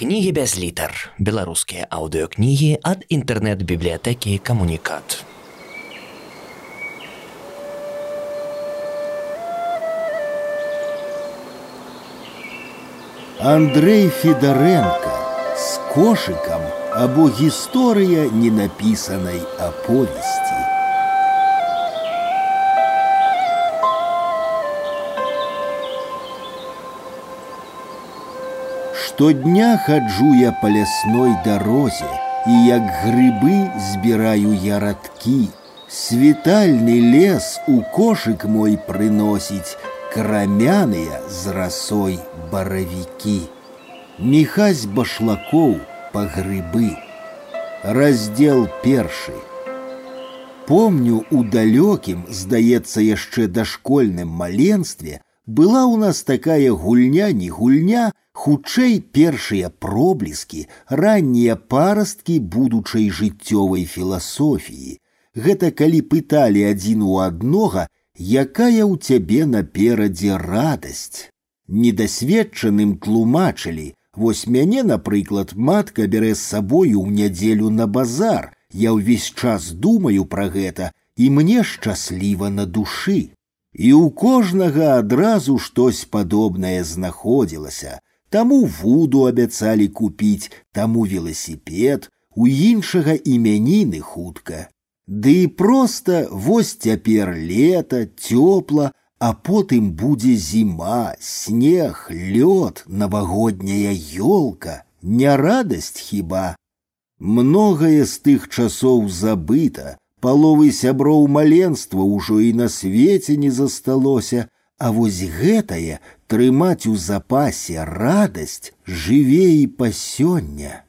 Кнігі без літар. Беларускія аўдыёкнігі ад інтэрнэт-бібліятэкі камунікат. Андрей Федоренко с кошиком або гісторыя ненапісанай аповесці. Штодня хаджу я по лясной дорозе, і як грибы збіраю я радкі. Світальны лес у кошык мой прыносіць крамяныя з расой баравікі. Міхась башлакоў па грыбы. Раздел першы. Помню, у далёкім, здаецца, яшчэ дашкольным маленстве была ў нас такая гульня не гульня, хутчэй першыя пробліскі, раннія парасткі будучай жыццёвай філасофіі. Гэта калі пыталі адзін у аднога, якая ў цябе наперадзе радасць. Недасведчаным тлумачылі, вось мяне, напрыклад, матка бярэ з сабою ў нядзелю на базар. Я ўвесь час думаю пра гэта, і мне шчасліва на душы. І ў кожнага адразу штось падобнае знаходзілася. Таму вуду абяцалі купіць, таму веласіпед, у іншага імяніны хутка. Ды і проста вось цяпер лета, цёпла, а потым будзе зіма, снег, лёд, навагодняя ёлка, не радасць хіба. Многае з тых часоў забыта, паловы сяброў маленства ўжо і на свеце не засталося, а вось гэтае трымаць у запасе радасць жыве і па сёння.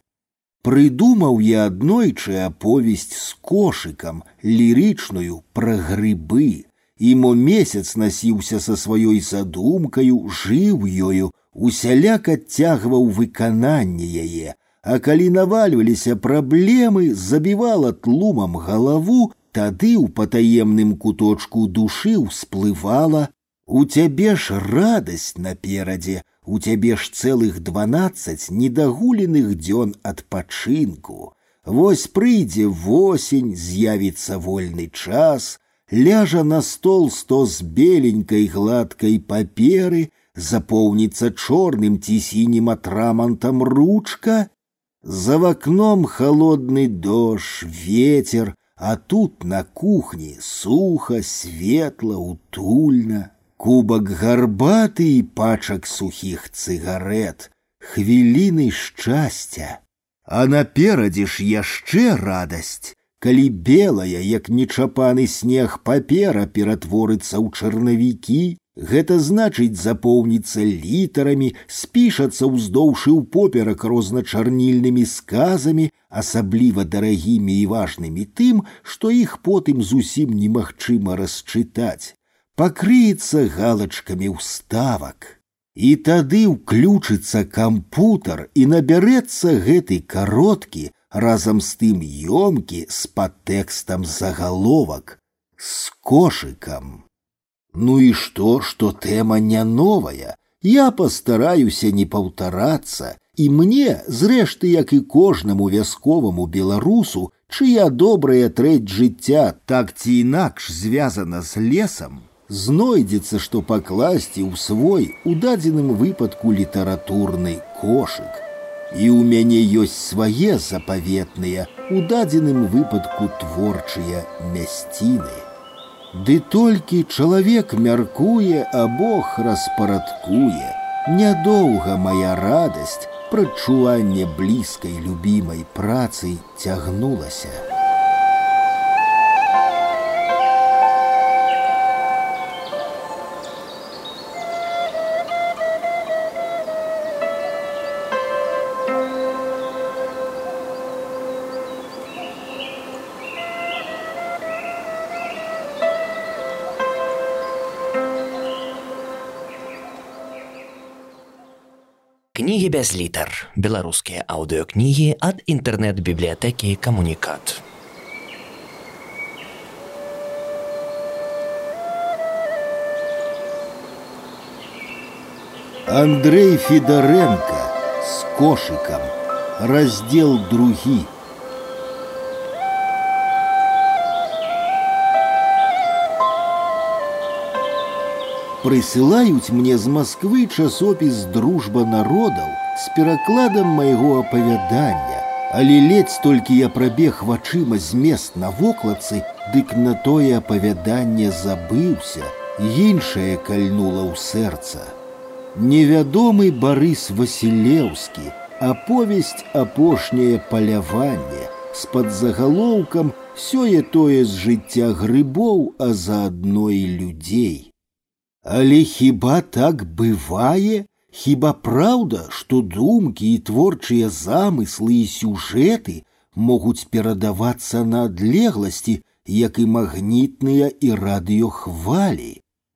Прыдумаў я аднойчы аповесць з кошыкам лірычную пра грыбы. Імо месяц насіўся са сваёй задумкаю, жыў ёю, усяляк адцягваў выкананне яе, а калі навальваліся праблемы, забівала тлумам галаву, тады ў патаемным куточку душы ўсплывала. У цябе ж радасць наперадзе, у цябе ж цэлых дванаццаць недагуленых дзён адпачынку. Вось прыйдзе восень, з'явіцца вольны час, ляжа на стол сто з беленькай гладкай паперы, запоўніцца чорным ці сінім атрамантам ручка, за окном холодный дождь, ветер, а тут на кухне сухо, светло, утульно. Кубок гарбаты і пачак сухіх цыгарет, хвіліны шчасця. А наперадзе ж яшчэ радасць, калі белая, як нечапаны снег папера ператворыцца ў чарнавікі, Гэта значыць запоўніцца літарамі, спішацца ўздоўж і ўпоперак розначарнільнымі сказамі, асабліва дарагімі і важнымі тым, што іх потым зусім немагчыма расчытаць. Пакрыецца галачкамі ўставак. І тады ўключыцца кампутар і набярэцца гэты кароткі разам з тым ёмкі з падтэкстам загаловак з кошыкам. Ну и что, что тема не новая? Я постараюся не паўтарацца, і мне, зрэшты, як і кожнаму вясковаму беларусу, чыя добрая трэць жыцця так ці інакш звязана з лесам, знойдзецца, што пакласці ў свой у дадзеным выпадку літаратурны кошык. І ў мяне ёсць свае запаветныя, у дадзеным выпадку творчыя мясціны. Ды толькі чалавек мяркуе, а Бог распарадкуе. Нядоўга моя радасць, прачуванне блізкай любімай працы цягнулася. Кнігі без літар. Беларускія аўдыёкнігі ад інтэрнэт-бібліятэкі камунікат. Андрей Федоренко с кошиком. Раздел другі. Прысылаюць мне з Масквы часопіс дружба народаў з перакладам майго апавядання, але ледзь толькі я прабег вачыма змест на вокладцы, дык на тое апавяданне забыўся, іншае кальнула ў сэрца. Невядомы Барыс Васілеўскі, аповесць апошняе паляванне з падзагалоўкам сёе тое з жыцця грыбоў, а заадно і людзей. Але хіба так бывае? Хіба праўда, што думкі і творчыя замыслы і сюжэты могуць перадавацца на адлегласці, як і магнітныя і радыёхвалі.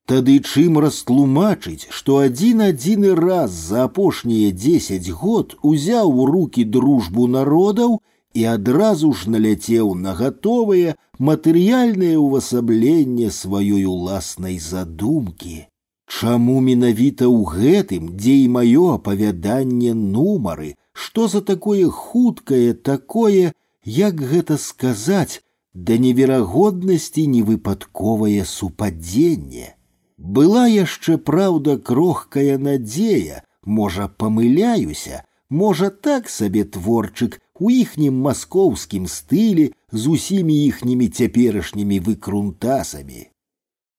Тады чым растлумачыць, што адзін адзіны раз за апошнія дзесяць год узяў у руки дружбу народаў і адразу ж наляцеў на гатовае матэрыяльнае ўвасабленне сваёй уласнай задумкі. Чаму менавіта ў гэтым, дзе і маё апавяданне нумары, што за такое хуткае такое, як гэта сказаць, да неверагоднасці невыпадковае супадзенне. Была яшчэ праўда крохкая надзея, можа, памыляюся, можа так сабе творчык у іхнім маскоўскім стылі з усімі іхнімі цяперашнімі выкрунтасамі.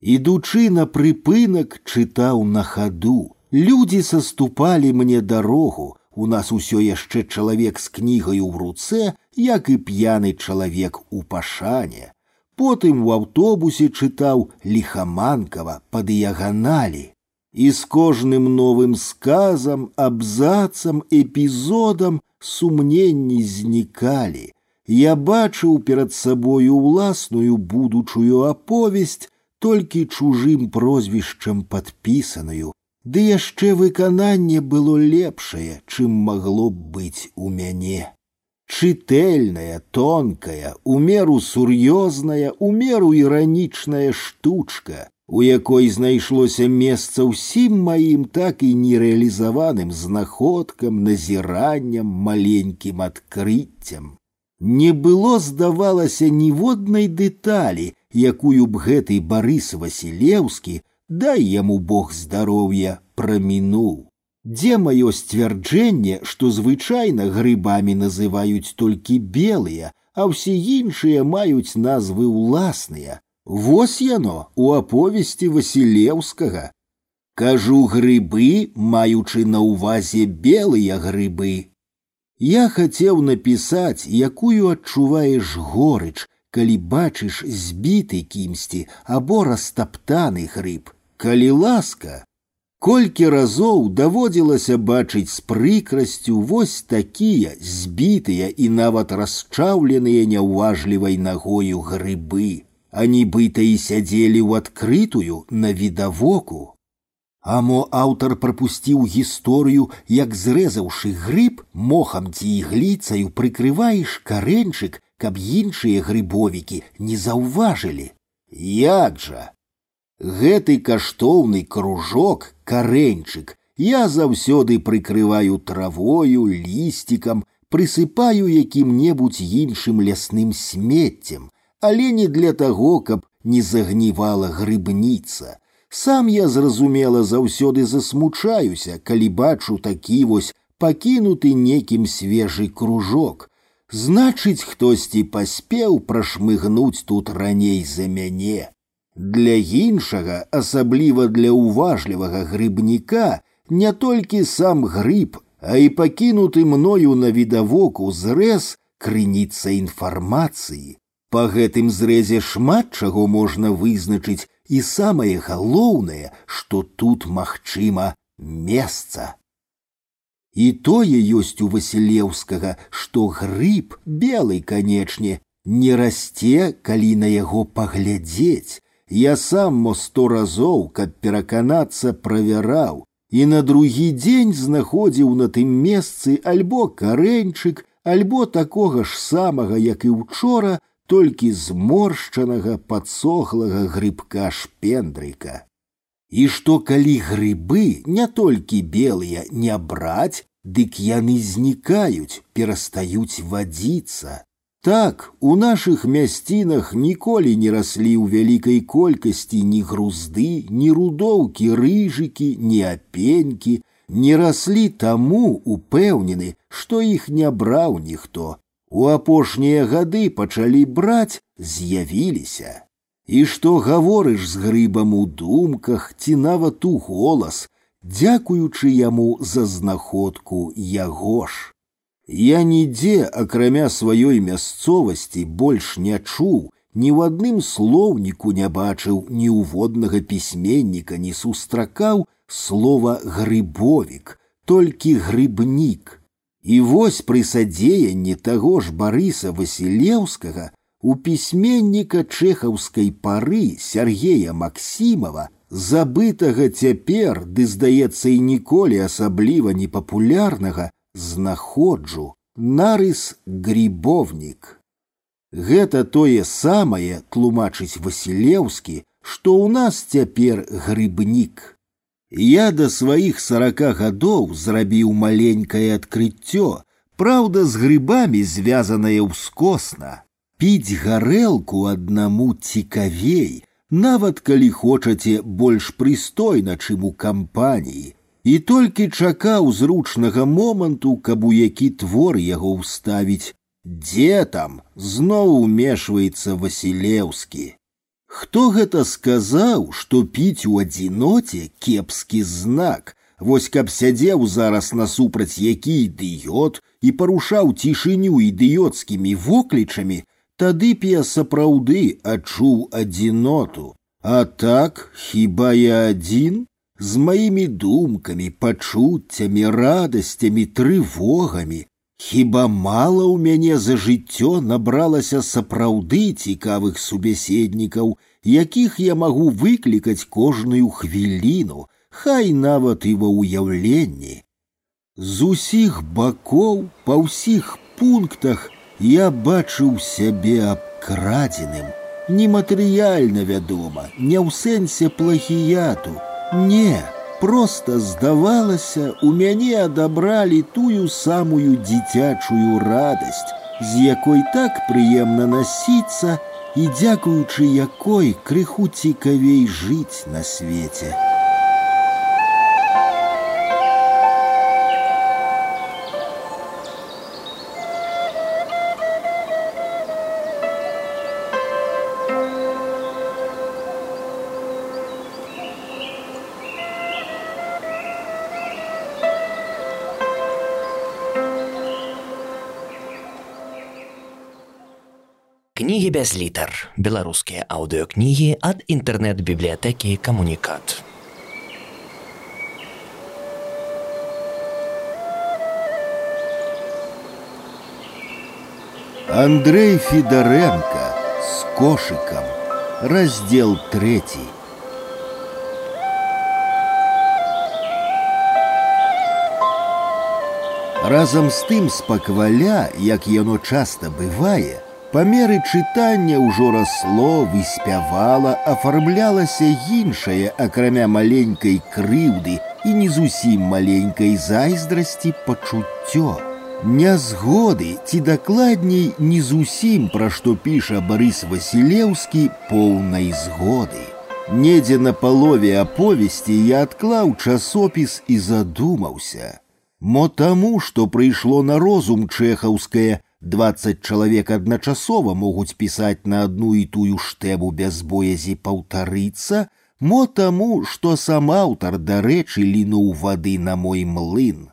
Ідучы на прыпынак чытаў на хаду. Людзі саступалі мне дарогу. У нас усё яшчэ чалавек з кнігаю ў руцэ, як і п'яны чалавек у пашане. Потым у аўтобусе чытаў ліхаманкава па дыяганалі і з кожным новым сказам, абзацам, эпізодам сумненні знікалі. Я бачыў перад сабою ўласную будучую аповесць толькі чужым прозвішчам падпісаную, ды яшчэ выкананне было лепшае, чым магло б быць у мяне. Чытэльная, тонкая, у меру сур'ёзная, у меру іранічная штучка, у якой знайшлося месца ўсім маім так і нерэалізаваным знаходкам, назіранням, маленькім адкрыццям. Не было, здавалася, ніводнай дэталі, якую б гэты Барыс Васілеўскі, дай яму Бог здароўя, прамінуў. Дзе маё сцвярджэнне, што звычайна грыбамі называюць толькі белыя, а ўсе іншыя маюць назвы ўласныя, Вось яно у аповесці Васілеўскага. Кажу грыбы, маючы на ўвазе белыя грыбы. Я хацеў напісаць, якую адчуваеш горыч, калі бачыш збіты кімсьці або растаптаны грыб. Калі ласка, Колькі разоў даводзілася бачыць з прыкрасцю вось такія збітыя і нават расчаўленыя няўважлівай нагою грыбы. Они быта и сядзелі ў адкрытую на відавоку. Амо аўтар прапусціў гісторыю, як зрэзаўшы грыб мохам ці ігліцаю прыкрываеш карэнчык, каб іншыя грыбовікі не заўважылі. Як жа? Гэты каштоўны кружок, карэнчык, я заўсёды прыкрываю травою, лісцікам, прысыпаю якім-небудзь іншым лясным смеццем, але не для таго, каб не загнівала грыбніца. Сам я зразумела заўсёды засмучаюся, калі бачу такі вось пакінуты некім свежы кружок. Значыць, хтосьці паспеў прашмыгнуць тут раней за мяне. Для іншага, асабліва для ўважлівага грыбніка, не толькі сам грыб, а і пакінуты мною на відавоку зрэз крыніца інфармацыі. Па гэтым зрэзе шмат чаго можна вызначыць і самае галоўнае, што тут магчыма месца. І тое ёсць у Васілеўскага, што грыб белы, канечне, не расце, калі на яго паглядзець. Я сам мо сто разоў, каб пераканацца правяраў, і на другі дзень знаходзіў на тым месцы альбо карэньчык, альбо такога ж самага, як і учора, толькі зморшчанага падсохлага грыбка шпендрыка. І што калі грыбы не толькі белыя не браць, дык яны знікаюць, перастаюць вадзіцца. Так, у нашых мясцінах ніколі не раслі ў вялікай колькасці ні грузды, ні рудоўкі, рыжыкі, ні апенькі, не раслі таму упэўнены, што іх не браў ніхто. У апошнія гады пачалі браць, з'явіліся. І што гаворыш з грыбам у думках ці нават у голас, дзякуючы яму за знаходку яго ж. Я нідзе, акрамя сваёй мясцовасці больш не чуў, ні ў адным слоўніку не бачыў ні ўводнага пісьменніка не сустракаў слова грыбовік, толькі грыбнік. І вось пры садзеянні таго ж барыса Васілеўскага у пісьменніка чэхаўскай пары Сергея Максімова, забытага цяпер, ды здаецца і ніколі асабліва непапулярнага, знаходжу нарыс грибовнік. Гэта тое самае тлумачыць Васілеўскі, што ў нас цяпер грыбнік. Я да сваіх сорока гадоў зрабіў маленькае адкрыццё, праўда, з грыбамі звязанае ўскосна. Піць гарэлку аднаму цікавей, нават калі хочаце больш прыстойна, чым у кампаніі, і толькі чакаў зручнага моманту, каб у які твор яго ўставіць. Дзе там зноў умешваецца Васілеўскі. Хто гэта сказаў, што піць у адзіноце кепскі знак, Вось каб сядзеў зараз насупраць які ідыёт і парушаў цішыню ідыёцкімі воклічамі, тады б я сапраўды адчуў адзіноту. А так хіба я адзін? з маімі думкамі, пачуццямі, радасцямі, трывогамі. Хіба мала ў мяне за жыццё набралася сапраўды цікавых субяседнікаў, якіх я магу выклікаць кожную хвіліну, хай нават і ва ўяўленні. З усіх бакоў, па ўсіх пунктах я бачыў сябе абкрадзеным, нематэрыяльна вядома, не ў сэнсе плагіяту, не, просто здавалася, у мяне адабралі тую самую дзіцячую радасць, з якой так прыемна насіцца і дзякуючы якой крыху цікавей жыць на свеце. Кнігі без літар. Беларускія аўдыёкнігі ад інтэрнэт-бібліятэкі камунікат. Андрей Федоренко с кошиком. Раздел третий. Разом з тым спакваля, як яно часта бывае, Па меры чытання ўжо расло, выспявала, афармлялася іншае, акрамя маленькай крыўды і не зусім маленькай зайздрасці пачуццё. Нязгоды ці дакладней не зусім пра што піша Барыс Васілеўскі поўнай згоды. Недзе на палове аповесці я адклаў часопіс і задумаўся. Мо таму, што прыйшло на розум чэхаўскае, 20 чалавек адначасова могуць пісаць на одну і тую штэму без боязі паўтарыцца, мо таму, што сам аўтар дарэчы лінуў вады на мой млын.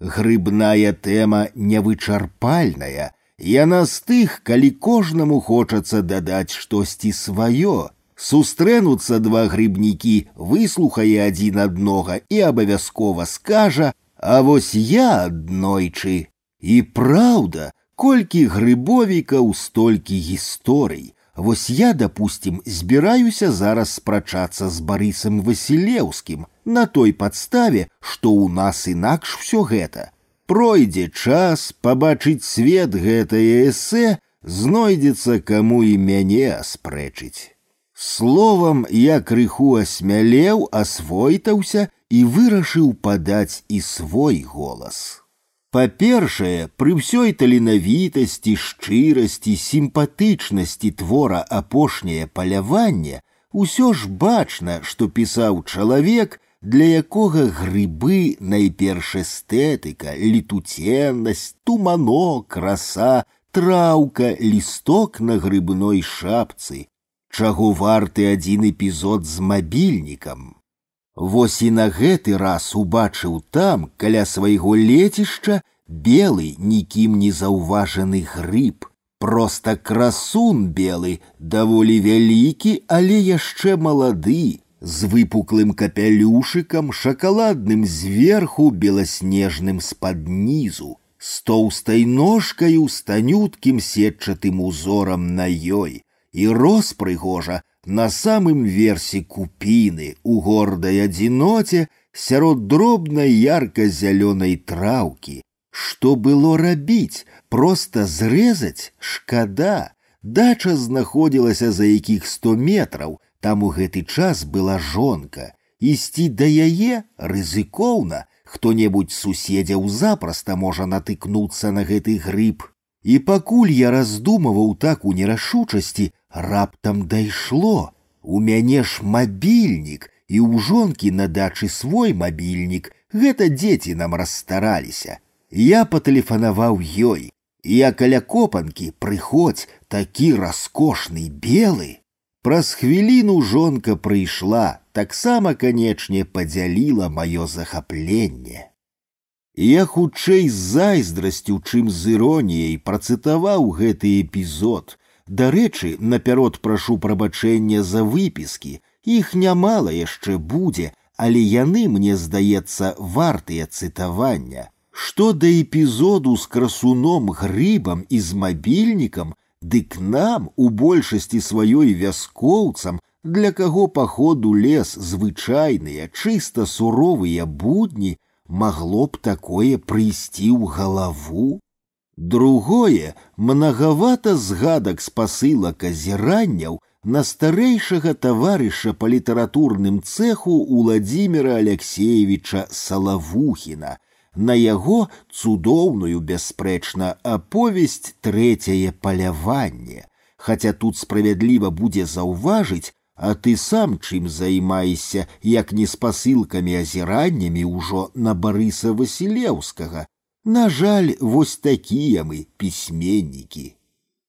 Грыбная тэма невычарпальная, Яна з тых, калі кожнаму хочацца дадаць штосьці сваё. Сустрэнуцца два грыбнікі, выслухае адзін аднога і абавязкова скажа, А вось я аднойчы. І праўда, Колькі грыбовікаў столькі гісторый. Вось я, допустим, збіраюся зараз спрачацца з барысам Васілеўскім на той падставе, што ў нас інакш всё гэта. Пройдзе час пабачыць свет гэтае эсэ, знойдзецца каму і мяне аспрэчыць. Словам, я крыху асмялеў, асвойтаўся і вырашыў падаць і свой голас. Па-першае, пры ўсёй таленавітасці, шчырасці, сімпатычнасці твора апошняе паляванне, усё ж бачна, што пісаў чалавек, для якога грыбы найперш эстэтыка, летуценнасць, тумано, краса, траўка, лісток на грыбной шапцы, чаго варты адзін эпізод з мабільнікам. Вось і на гэты раз убачыў там, каля свайго лецішча, белы нікім не заўважаны грыб, Просто красун белы, даволі вялікі, але яшчэ малады, з выпуклым капялюшыкам, шакаладным зверху беласнежным з-пад нізу, з тоўстай ножкаю з танюткім сетчатым узорам на ёй, і рос прыгожа на самым версе купіны у гордай адзіноце сярод дробнай ярка-зялёнай траўкі. Што было рабіць, просто зрэзаць шкада. Дача знаходзілася за якіх сто метраў, там у гэты час была жонка. Ісці да яе рызыкоўна, хто-небудзь суседзяў запроста можа натыкнуцца на гэты грыб. І пакуль я раздумываў так у нерашучасці, раптам дайшло. У мяне ж мабільнік, і ў жонкі на дачы свой мабільнік, гэта дзеці нам расстараліся. Я патэлефанаваў ёй. Я каля копанкі прыходзь такі раскошны белы. Праз хвіліну жонка прыйшла, таксама, канечне, падзяліла маё захапленне. Я хутчэй з зайздрасцю, чым з іроніяй працытаваў гэты эпізод. Дарэчы, напярод прашу прабачэння за выпіскі. Іх нямала яшчэ будзе, але яны, мне здаецца, вартыя цытавання. Што да эпізоду з красуном грыбам і з мабільнікам, Дык нам у большасці сваёй вяскоўцам, для каго паходу лес звычайныя, чыста суровыя будні, магло б такое прыйсці ў галаву. Другое, мнагавата згадак спасылак азіранняў на старэйшага таварыша па літаратурным цэху Уладзіміра Алексеевича Салавухіна, на яго цудоўную бясспрэчна аповесць трэцяе паляванне. Хаця тут справядліва будзе заўважыць, а ты сам чым займаешся, як не спасылкамі азіраннямі ўжо на барыса Васілеўскага. На жаль, вось такія мы пісьменнікі.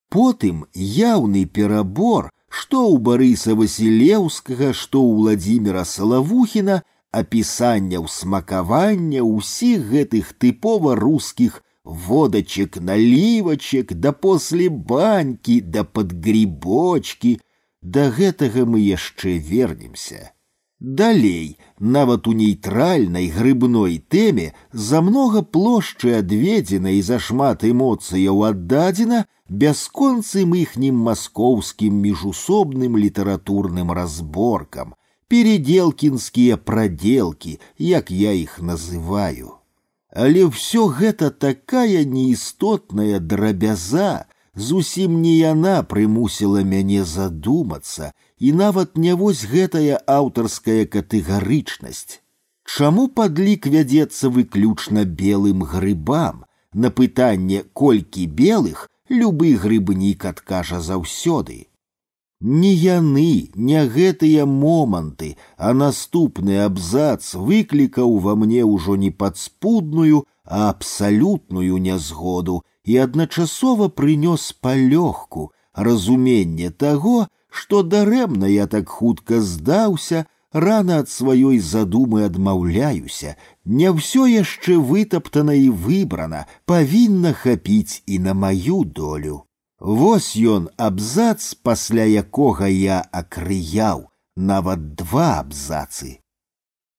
Потым яўны перабор, што ў барыса Васілеўскага, што ў Владзіміра Салавухіна апісанняў смакавання ўсіх гэтых тыпова рускіх водачек налівачек да после банькі да падгрібочки да гэтага мы яшчэ вернемся далей нават у нейтральнай грыбной тэме за многа плошчы адведзена і зашмат эмоцыяў аддадзена бясконцым іхнім маскоўскім міжусобным літаратурным разборкам переделкинские проделки, як я их называю. Але ўсё гэта такая неістотная драбяза, зусім не яна прымусіла мяне задумацца, і нават не вось гэтая аўтарская катэгарычнасць. Чаму падлік вядзецца выключна белым грыбам? На пытанне колькі белых любы грыбнік адкажа заўсёды. Не яны, не гэтыя моманты, а наступны абзац выклікаў ва мне ўжо не падспудную, а абсалютную нязгоду і адначасова прынёс палёгку разуменне таго, што дарэмна я так хутка здаўся, рана ад сваёй задумы адмаўляюся, не ўсё яшчэ вытаптана і выбрана, павінна хапіць і на маю долю. Вось ён абзац, пасля якога я акрыяў нават два абзацы.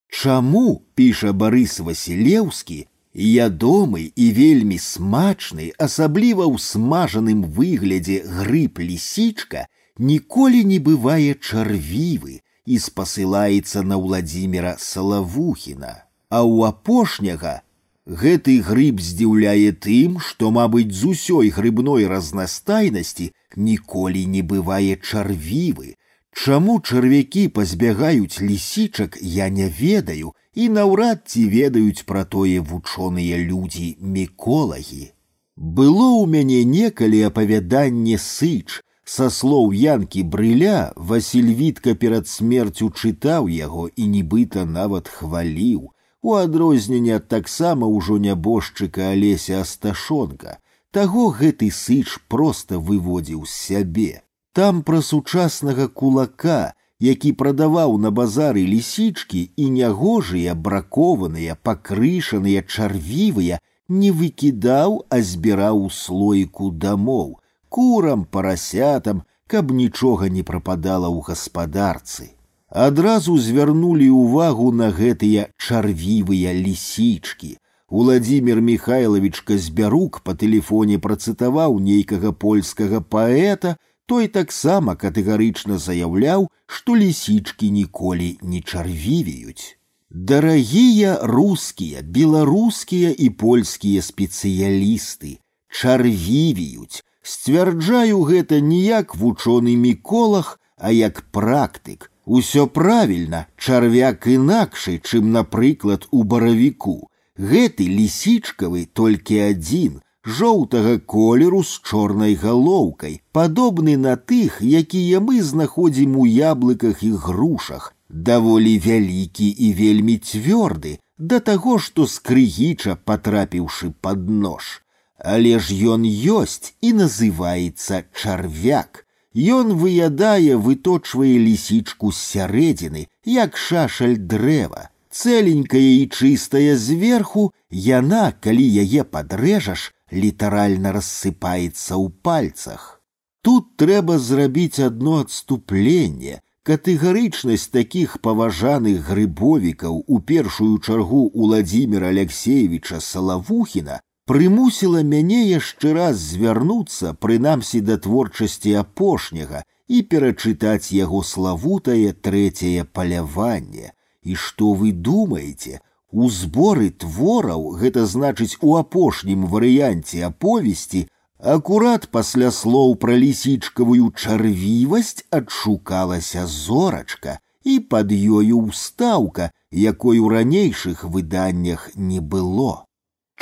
Чаму, піша Барыс Васілеўскі, ядомы і вельмі смачны, асабліва ў смажаным выглядзе грыб лісічка, ніколі не бывае чарвівы і спасылаецца на Владзіміра Салавухіна, а ў апошняга Гэты грыб здзіўляе тым, што, мабыць, з усёй грыбной разнастайнасці ніколі не бывае чарвівы. Чаму чарвякі пазбягаюць лісічак, я не ведаю і наўрад ці ведаюць пра тое вучоныя людзі міколагі. Было ў мяне некалі апавяданне сыч, са слоў янкі брыля Васіль Вітка перад смерцю чытаў яго і нібыта нават хваліў, у адрозненне ад таксама ўжо нябожчыка алеся асташонка, таго гэты сыч проста выводзіў з сябе. Там пра сучаснага кулака, які прадаваў на базары лісічкі і нягожыя бракованыя, пакрышаныя чарвівыя, не выкідаў, а збіраў у слойку дамоў, курам, парасятам, каб нічога не прападала ў гаспадарцы. Адразу звярнулі ўвагу на гэтыя чарвівыя лісічкі. Уладзімир Михайлович Казбярук па тэлефоне працытаваў нейкага польскага паэта, той таксама катэгарычна заяўляў, што лісічкі ніколі не чарвівеюць. Дарагія рускія, беларускія і польскія спецыялісты чарвівіюць, сцвярджаю гэта не як вучоны міколах, а як практык. Усё правільна, чарвяк інакшы, чым, напрыклад, у баравіку. Гэты лісічкавы толькі адзін, жоўтага колеру з чорнай галоўкай, падобны на тых, якія мы знаходзім у яблыках і грушах, даволі вялікі і вельмі цвёрды, да таго, што з крыгіча патрапіўшы пад нож. Але ж ён ёсць і называецца чарвяк. Ён выядае, выточвае лісічку з сярэдзіны, як шашаль дрэва. Цэленькая і чыстая зверху, яна, калі яе падрэжаш, літаральна рассыпаецца ў пальцах. Тут трэба зрабіць одно адступленне. Катэгарычнасць такіх паважаных грыбовікаў у першую чаргу Уладзіміра Алексеевича Салавухіна прымусіла мяне яшчэ раз звярнуцца прынамсі да творчасці апошняга і перачытаць яго славутае трэцяе паляванне. І што вы думаеце, у зборы твораў гэта значыць у апошнім варыянце аповесці акурат пасля слоў пра лісічкавую чарвівасць адшукалася зорачка і пад ёю ўстаўка, якой у ранейшых выданнях не было.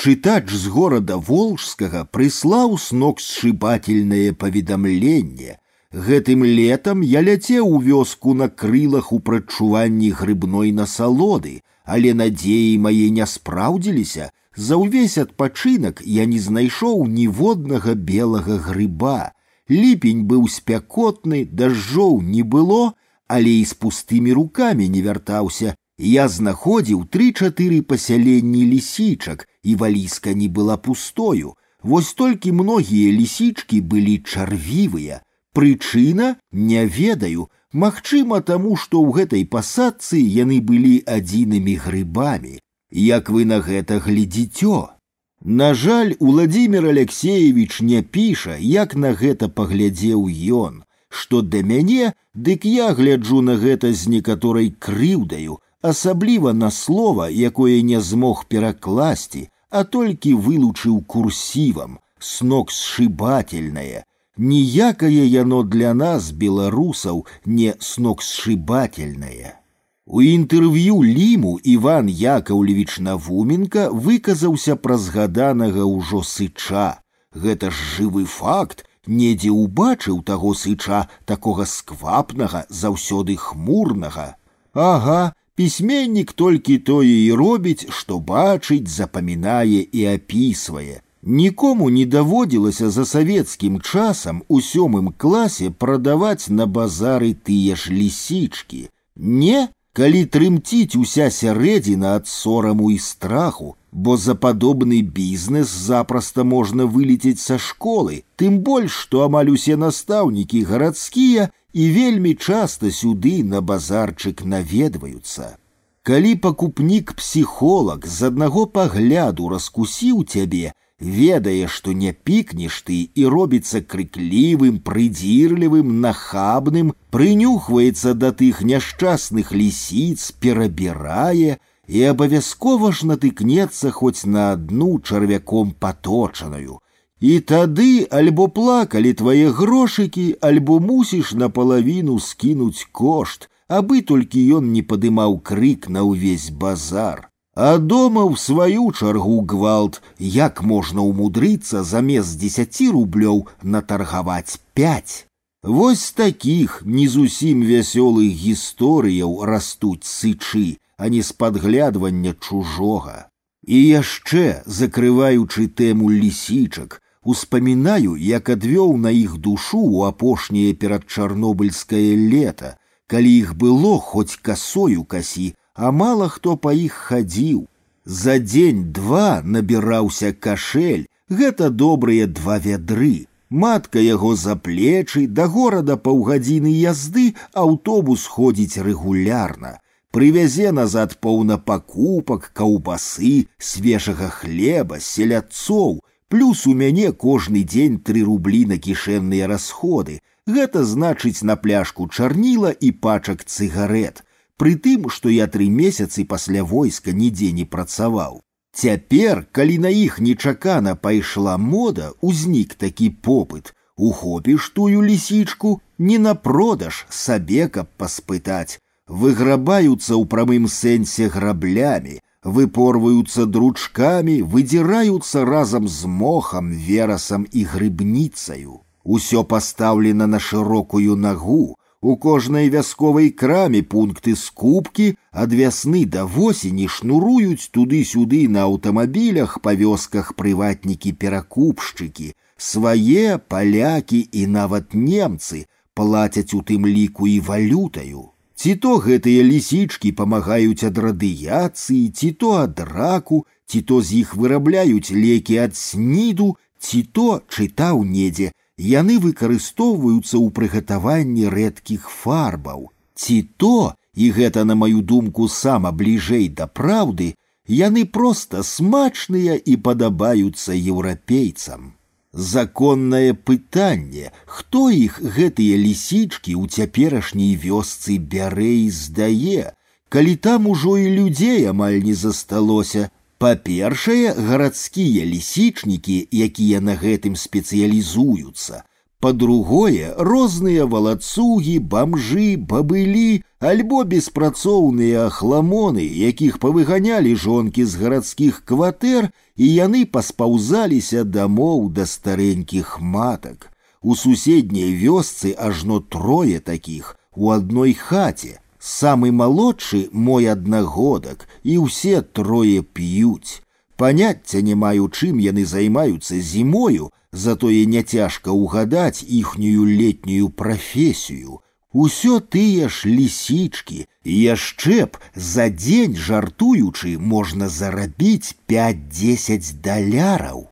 Чытач з горада волжскага прыслаў снок сшыбательнае паведамленне. Гэтым летам я ляцеў у вёску на крылах у прадчуванні грыбной насалоды, але надзеі мае не спраўдзіліся, за ўвесь адпачынак я не знайшоў ніводнага белага грыба. Ліпень быў спякотны, дажджоў не было, але і з пустымі рукамі не вяртаўся. Я знаходзіў тры-чатыры пасяленні лісічак, і валіска не была пустою. Вось толькі многія лісічкі былі чарвівыя. Прычына не ведаю, Магчыма, таму, што ў гэтай пасадцы яны былі адзінымі грыбамі. Як вы на гэта глядзіцё? На жаль, Уладзімир Алексеевич не піша, як на гэта паглядзеў ён, што да мяне, дык я гляджу на гэта з некаторай крыўдаю, асабліва на слова, якое не змог перакласці, а толькі вылучыў курсівам, сног сшибательнае, ніякае яно для нас беларусаў не сногсшибательнае. У інтэрв'ю ліму Іван Якаўлевіч Навуменка выказаўся пра згаданага ўжо сыча. Гэта ж жывы факт, недзе ўбачыў таго сыча такога сквапнага, заўсёды хмурнага. Ага, пісьменнік толькі тое і робіць, што бачыць, запамінае і апісвае. Нікому не даводзілася за савецкім часам у сёмым класе прадаваць на базары тыя ж лісічкі. Не, калі трымціць уся сярэдзіна ад сораму і страху, бо за падобны бізнес запросто можна вылецець са школы, тым больш, што амаль усе настаўнікі гарадскія і вельмі часта сюды на базарчык наведваюцца. Калі пакупнік псіхолог з аднаго пагляду раскусіў цябе, ведае, што не пікнеш ты і робіцца крыклівым, прыдзірлівым, нахабным, прынюхваецца да тых няшчасных лісіц, перабірае і абавязкова ж натыкнецца хоць на адну чарвяком паточаную. І тады альбо плакалі твае грошыкі, альбо мусіш напалавіну скінуць кошт, абы толькі ён не падымаў крык на ўвесь базар. А дома ў сваю чаргу гвалт, як можна ўмудрыцца замест дзесяці рублёў натаргаваць пять. Вось такіх не зусім вясёлых гісторыяў растуць сычы, а не з падглядвання чужога. І яшчэ, закрываючы тэму лісічак, успамінаю, як адвёў на іх душу ў апошняе перад чарнобыльскае лета, калі іх было хоць касою касі, а мала хто па іх хадзіў. За дзень-два набіраўся кашель, гэта добрыя два вядры. Матка яго за плечы да горада паўгадзіны язды аўтобус ходзіць рэгулярна. Прывязе назад поўна пакупак, каўбасы, свежага хлеба, селядцоў, плюс у мяне кожны дзень тры рублі на кішэнныя расходы, Гэта значыць на пляшку чарніла і пачак цыгарет, пры тым, што я тры месяцы пасля войска нідзе не працаваў. Цяпер, калі на іх нечакана пайшла мода, узнік такі попыт, ухопіш тую лісічку не на продаж сабе, каб паспытаць, выграбаюцца ў прамым сэнсе граблямі, выпорваюцца дручкамі, выдзіраюцца разам з мохам, верасам і грыбніцаю. Усё пастаўлена на шырокую нагу. У кожнай вясковай краме пункты скупкі ад вясны да восені шнуруюць туды-сюды на аўтамабілях па вёсках прыватнікі-перакупшчыкі. Свае палякі і нават немцы плацяць у тым ліку і валютаю. Ці то гэтыя лісічкі памагаюць ад радыяцыі, ці то ад раку, ці то з іх вырабляюць лекі ад сніду, ці то чытаў недзе, яны выкарыстоўваюцца ў прыгатаванні рэдкіх фарбаў. Ці то, і гэта на маю думку сама бліжэй да праўды, яны проста смачныя і падабаюцца еўрапейцам. Законнае пытанне, хто іх гэтыя лісічкі ў цяперашняй вёсцы бярэ і здае, калі там ужо і людзей амаль не засталося, Па-першае, гарадскія лісічнікі, якія на гэтым спецыялізуюцца. Па-другое, розныя валацугі, бамжы, бабылі, альбо беспрацоўныя ахламоны, якіх павыганялі жонкі з гарадскіх кватэр, і яны паспаўзаліся дамоў да старэнькіх матак. У суседняй вёсцы ажно трое такіх у адной хаце, самы малодшы мой аднагодак і ўсе трое п'юць. Паняцця не маю, чым яны займаюцца зімою, затое няцяжка ўгадаць іхнюю летнюю прафесію. Усё тыя ж лісічкі, і яшчэ б за дзень жартуючы можна зарабіць 5-10 даляраў.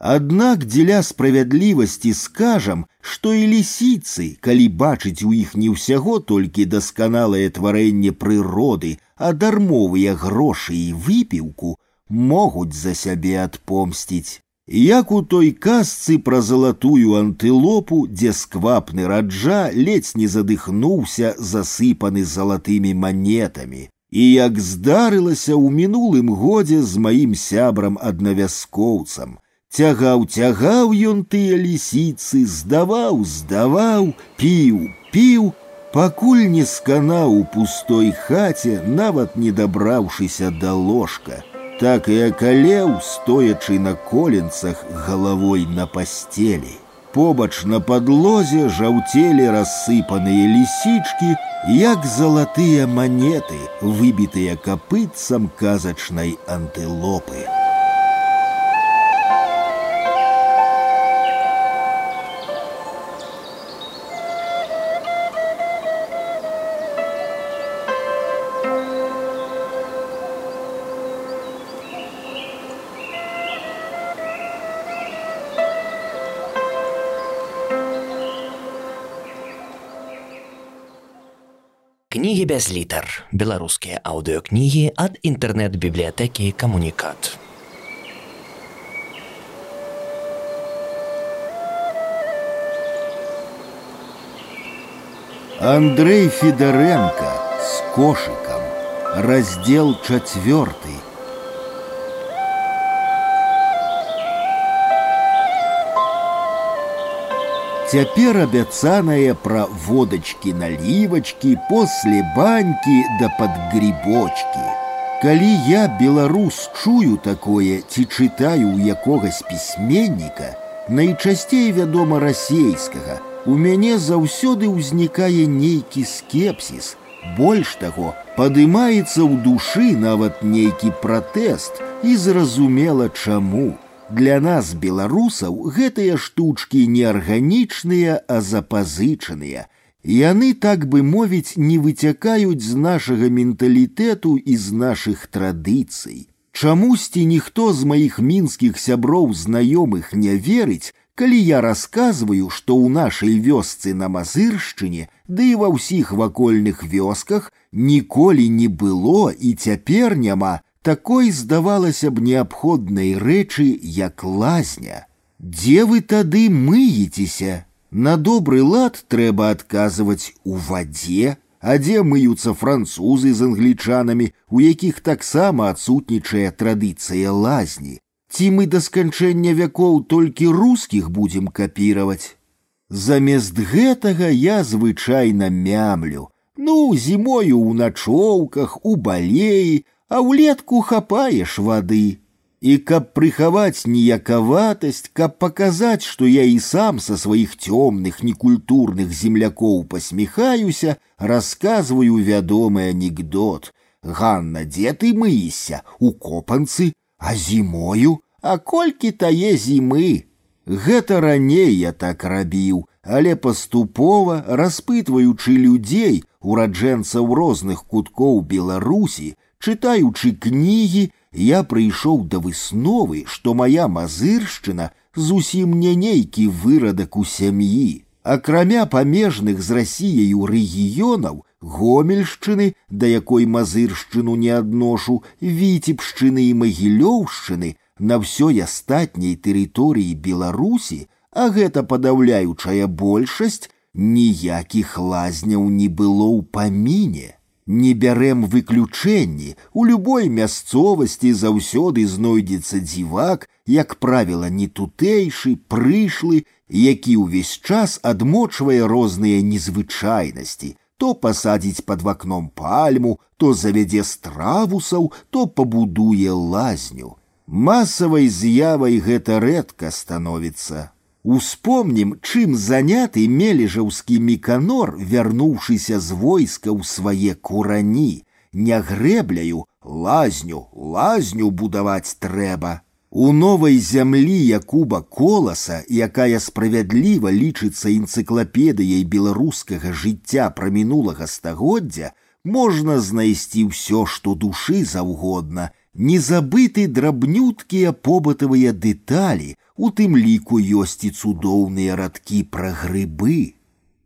Аднак дзеля справядлівасці скажам, што і лісіцы, калі бачыць у іх не ўсяго толькі дасканалае тварэнне прыроды, а дармовыя грошы і выпіўку, могуць за сябе адпомсціць. Як у той казцы пра залатую антылопу, дзе сквапны раджа ледзь не задыхнуўся, засыпаны залатымі манетамі. І як здарылася ў мінулым годзе з маім сябрам аднавяскоўцам, Цягаў, цягаў ён тыя лісіцы, здаваў, здаваў, піў, піў, пакуль не сканаў у пустой хаце, нават не дабраўшыся да ложка. Так і акалеў, стоячы на коленцах галавой на пастелі. Побач на падлозе жаўцелі рассыпаныя лісічкі, як залатыя манеты, выбітыя капытцам казачнай антылопы. Кнігі без літар. Беларускія аўдыёкнігі ад інтэрнэт-бібліятэкі камунікат. Андрей Федоренко с кошиком. Раздел четвертый. Цяпер абяцанае пра водачкі-налівачкі, после банькі да падгрібочкі. Калі я беларус чую такое ці чытаю ў якогось пісьменніка, найчасцей вядома расейскага, у мяне заўсёды ўзнікае нейкі скепсіс. Больш таго, падымаецца ў душы нават нейкі пратэст і зразумела чаму. Для нас беларусаў гэтыя штучкі неарганічныя, а запазычаныя, Яны, так бы мовіць, не выцякаюць з нашага менталітэту і з нашых традыцый. Чамусьці ніхто з маіх мінскіх сяброў знаёмых не верыць, калі я расказваю, што ў нашай вёсцы на мазыршчыне, ды і ва ўсіх вакольных вёсках ніколі не было і цяпер няма такой здавалася б неабходнай рэчы, як лазня. Дзе вы тады мыецеся? На добрый лад трэба адказваць у вадзе, а дзе мыюцца французы з англічанамі, у якіх таксама адсутнічае традыцыя лазні. Ці мы да сканчэння вякоў толькі рускіх будзем капіраваць. Замест гэтага я звычайна мямлю. Ну, зімою ў начоўках, у балеі, а ўлетку хапаеш вады. И каб прыхаваць ніякаватасць, каб показать, что я и сам со своих темных некультурных земляков посмехаюся, рассказываю вядомы анекдот. Ганна, дзе ты мыешься? У копанцы, а зімою, а колькі тае зімы. Гэта раней я так рабіў, але паступова, распытваючы людзей, ураджэнцаў розных куткоў Беларусі, чытаючы кнігі, я прыйшоў да высновы, што моя мазыршчына зусім не нейкі вырадак у сям'і. Акрамя памежных з рассіяю рэгіёнаў, гомельшчыны, да якой мазыршчыну не адношу, віцебшчыны і магілёўшчыны, на ўсёй астатняй тэрыторыі Беларусі, а гэта падаўляючая большасць, ніякіх лазняў не было ў паміне не бярэм выключэнні у любой мясцовасці заўсёды знойдзецца дзівак як правіла не тутэйшы прышлы які ўвесь час адмочвае розныя незвычайнасці то пасадзіць под вакном пальму то завядзе стравусаў то пабудуе лазню масавай з'явай гэта рэдка становіцца Успомнім, чым заняты мележаўскі міканор, вярнуўшыся з войска ў свае курані, не грэбляю, лазню, лазню будаваць трэба. У новай зямлі Якуба коласа, якая справядліва лічыцца энцыклапедыяй беларускага жыцця пра мінулага стагоддзя, можна знайсці ўсё, што душы заўгодна, не забыты драбнюткія побытавыя дэталі, у тым ліку ёсць і цудоўныя радкі пра грыбы.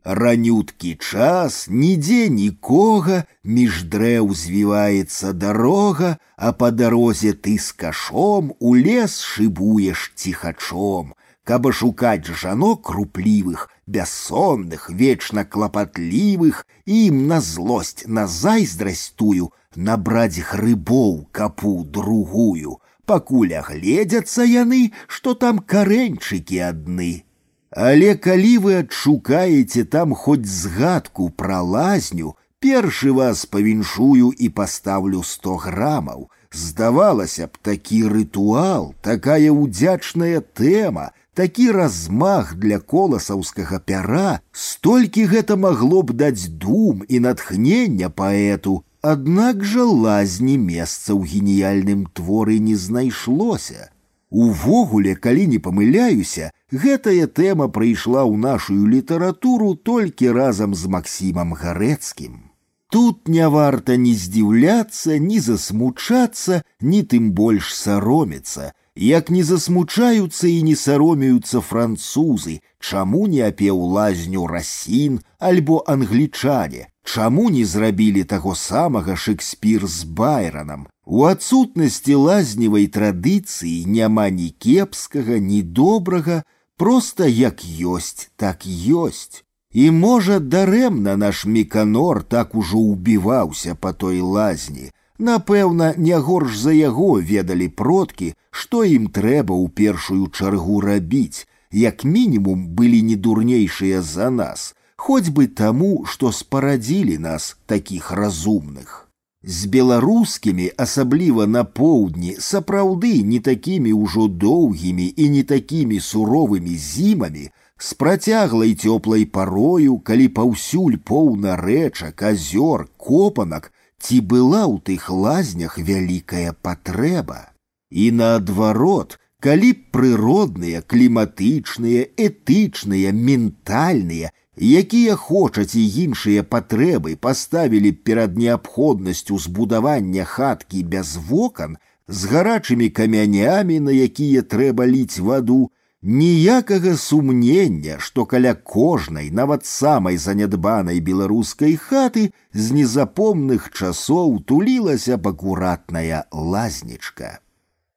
Ранюткі час, нідзе нікога, між дрэў звіваецца дарога, а па дарозе ты з кашом у лес шыбуеш ціхачом, каб шукаць жанок руплівых, бяссонных, вечна клапатлівых, ім на злосць, на зайздрасць тую, набраць грыбоў капу другую, пакуль агледзяцца яны, што там карэньчыкі адны. Але калі вы адшукаеце там хоць згадку пра лазню, першы вас павіншую і пастаўлю сто грамаў. Здавалася б, такі рытуал, такая ўдзячная тэма, такі размах для коласаўскага пяра, столькі гэта магло б даць дум і натхнення паэту, Аднак жа лазні месца ў геніяльным творы не знайшлося. Увогуле, калі не памыляюся, гэтая тэма прыйшла ў нашу літаратуру толькі разам з Максімам Гарэцкім. Тут не варта ні здзіўляцца, ні засмучацца, ні тым больш саромецца, як не засмучаюцца і не саромеюцца французы, чаму не апеў лазню расін альбо англічане, Чаму не зрабілі таго самага Шекспір з байранам? У адсутнасці лазневай традыцыі няма ні кепскага, ні добрага, проста як ёсць, так ёсць. І можа, дарэмна наш міканор так ужо ўбіваўся па той лазні. Напэўна, не горш за яго ведалі продкі, што ім трэба ў першую чаргу рабіць, як мінімум былі не дурнейшыя за нас, хоць бы таму, што спарадзілі нас такіх разумных. З беларускімі, асабліва на поўдні, сапраўды не такімі ўжо доўгімі і не такімі суровымі зімамі, з працяглай цёплай парою, калі паўсюль поўна рэчак, азёр, копанак, ці была ў тых лазнях вялікая патрэба. І наадварот, калі б прыродныя, кліматычныя, этычныя, ментальныя якія хочаць і іншыя патрэбы паставілі перад неабходнасцю збудавання хаткі без вокон з гарачымі камянямі, на якія трэба ліць ваду, ніякага сумнення, што каля кожнай, нават самай занядбанай беларускай хаты з незапомных часоў тулілася б акуратная лазнічка.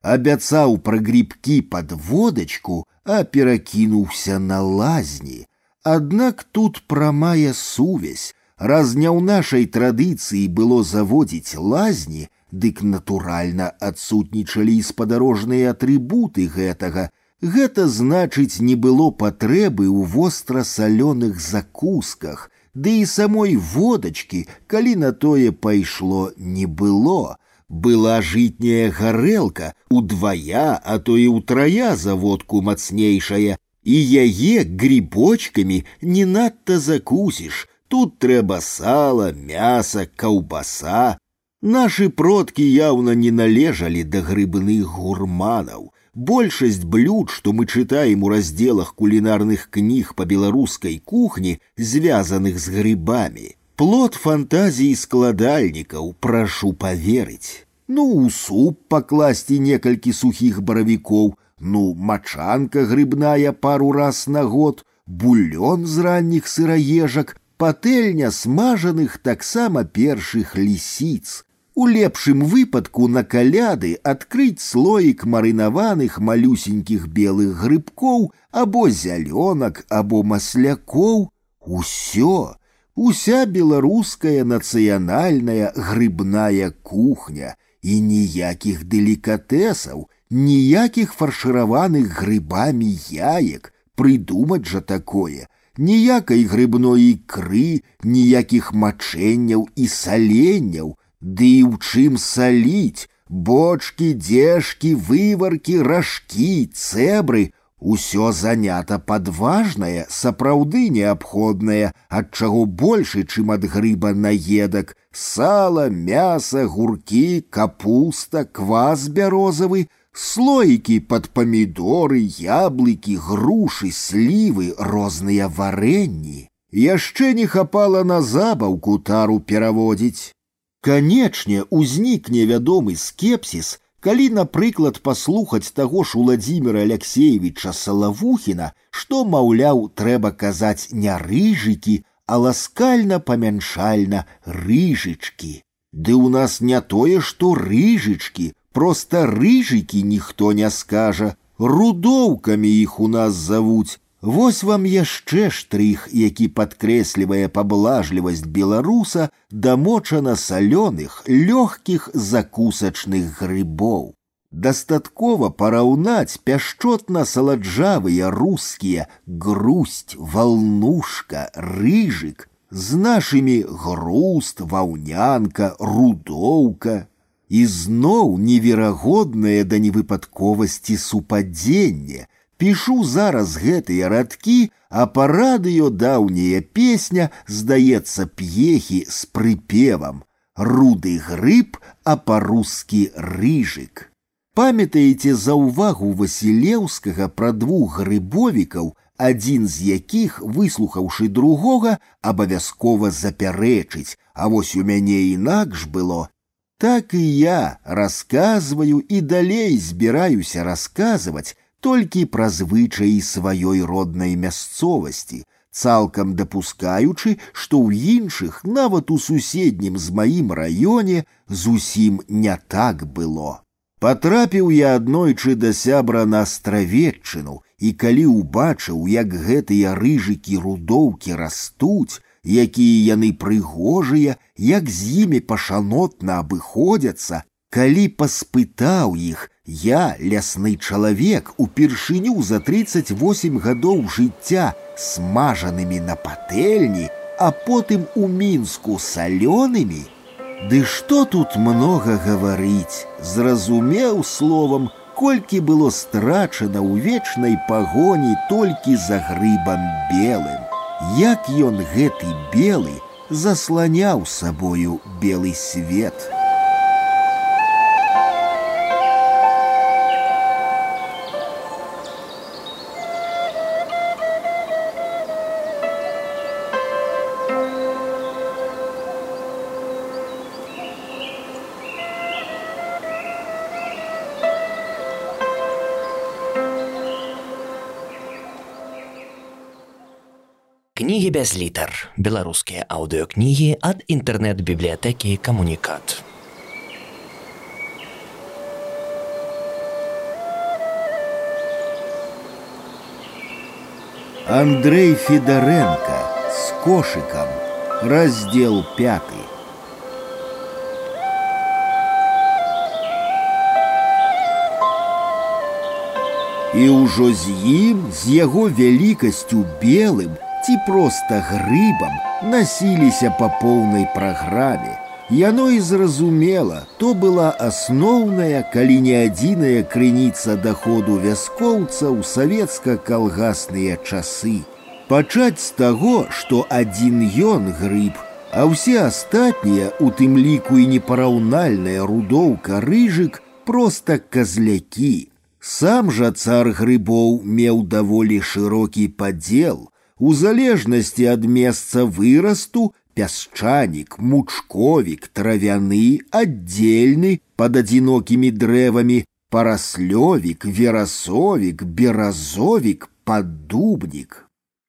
Абяцаў пра грибкі пад водачку, а перакінуўся на лазні, Аднак тут прамая сувязь, раз не ў нашай традыцыі было заводзіць лазні, дык натуральна адсутнічалі і спадарожныя атрыбуты гэтага. Гэта значыць, не было патрэбы ў вострасалёных закусках, ды і самой водачкі, калі на тое пайшло не было. Была жытняя гарэлка, удвая, а то і ўтрая за водку мацнейшая, і яе грибочкамі не надта закусіш. Тут трэба сала, мяса, каўбаса. Нашы продкі яўна не належалі да грыбных гурманаў. Большасць блюд, што мы чытаем у разделах кулінарных кніг па беларускай кухні, звязаных з грыбамі. Плод фантазіі складальнікаў прашу паверыць. Ну, у суп пакласці некалькі сухіх баравікоў, ну, мачанка грыбная пару раз на год, бульон з ранніх сыраежак, патэльня смажаных таксама першых лісіц. У лепшым выпадку на каляды адкрыць слоік марынаваных малюсенькіх белых грыбкоў або зялёнак або маслякоў. Усё, уся беларуская нацыянальная грыбная кухня і ніякіх делікатэсаў, ніякіх фаршыраваных грыбамі яек прыдумаць жа такое ніякай грыбной ікры ніякіх мачэнняў і саленняў ды і ў чым саліць бочки дзежкі вываркі ражкі цэбры Усё занята падважнае, сапраўды неабходнае, ад чаго больше, чым ад грыба наедак, сала, мяса, гуркі, капуста, квас бярозавы, слоікі под памідоры, яблыкі, грушы, слівы, розныя варэнні. Яшчэ не хапала на забаўку тару пераводзіць. Канечне, узнікне вядомы скепсіс, калі, напрыклад, паслухаць таго ж Уладзіміра Алексеевича Салавухіна, што, маўляў, трэба казаць не рыжыкі, а ласкальна памяншальна рыжычкі. Ды ў нас не тое, што рыжычкі, Просто рыжики ніхто не скажа, рудоўкамі іх у нас завуць. Вось вам яшчэ штрых, які падкрэслівае паблажлівасць беларуса да мочана салёных, лёгкіх закусачных грыбоў. Дастаткова параўнаць пяшчотна саладжавыя рускія грусть, валнушка, рыжык з нашымі груст, ваўнянка, рудоўка, ізноў неверагоднае да невыпадковасці супадзенне. Пішу зараз гэтыя радкі, а па радыё даўняя песня здаецца п'ехі з прыпевам руды грыб, а па-рускі рыжык. Памятаеце за ўвагу Васілеўскага пра двух грыбовікаў, адзін з якіх, выслухаўшы другога, абавязкова запярэчыць, а вось у мяне інакш было так и я рассказываю и далей збіраюся рассказывать толькі пра звычаі сваёй роднай мясцовасці, цалкам дапускаючы, што ў іншых, нават у суседнім з маім раёне зусім не так было. Патрапіў я аднойчы да сябра на астравеччыну, і калі ўбачыў, як гэтыя рыжыкі рудоўкі растуць, якія яны прыгожыя, як з імі пашанотна абыходзяцца, Калі паспытаў іх, я, лясны чалавек, упершыню за 38 гадоў жыцця смажанымі на патэльні, а потым у мінску салёнымі, Ды што тут многа гаварыць, зразумеў словам, колькі было страчана ў вечнай пагоні толькі за грыбам белым. Як ён гэты белы засланяў сабою белы свет. без літар. Беларускія аўдыёкнігі ад інтэрнэт-бібліятэкі камунікат. Андрей Федоренко с кошиком. Раздел пятый. І ўжо з ім з яго вялікасцю белым ці проста грыбам насіліся па поўнай праграме. Яно і зразумела, то была асноўная, калі не адзіная крыніца даходу вяскоўца ў савецка-калгасныя часы. Пачаць з таго, што адзін ён грыб, а ўсе астатнія, у тым ліку і непараўнальная рудоўка рыжык проста казлякі. Сам жа цар грыбоў меў даволі шырокі падзел. У залежнасці ад месца вырасту пясчанік, мучковік, травяны, аддзельны пад адзінокімі дрэвамі, параслёвік, верасовік, беразовік, паддубнік.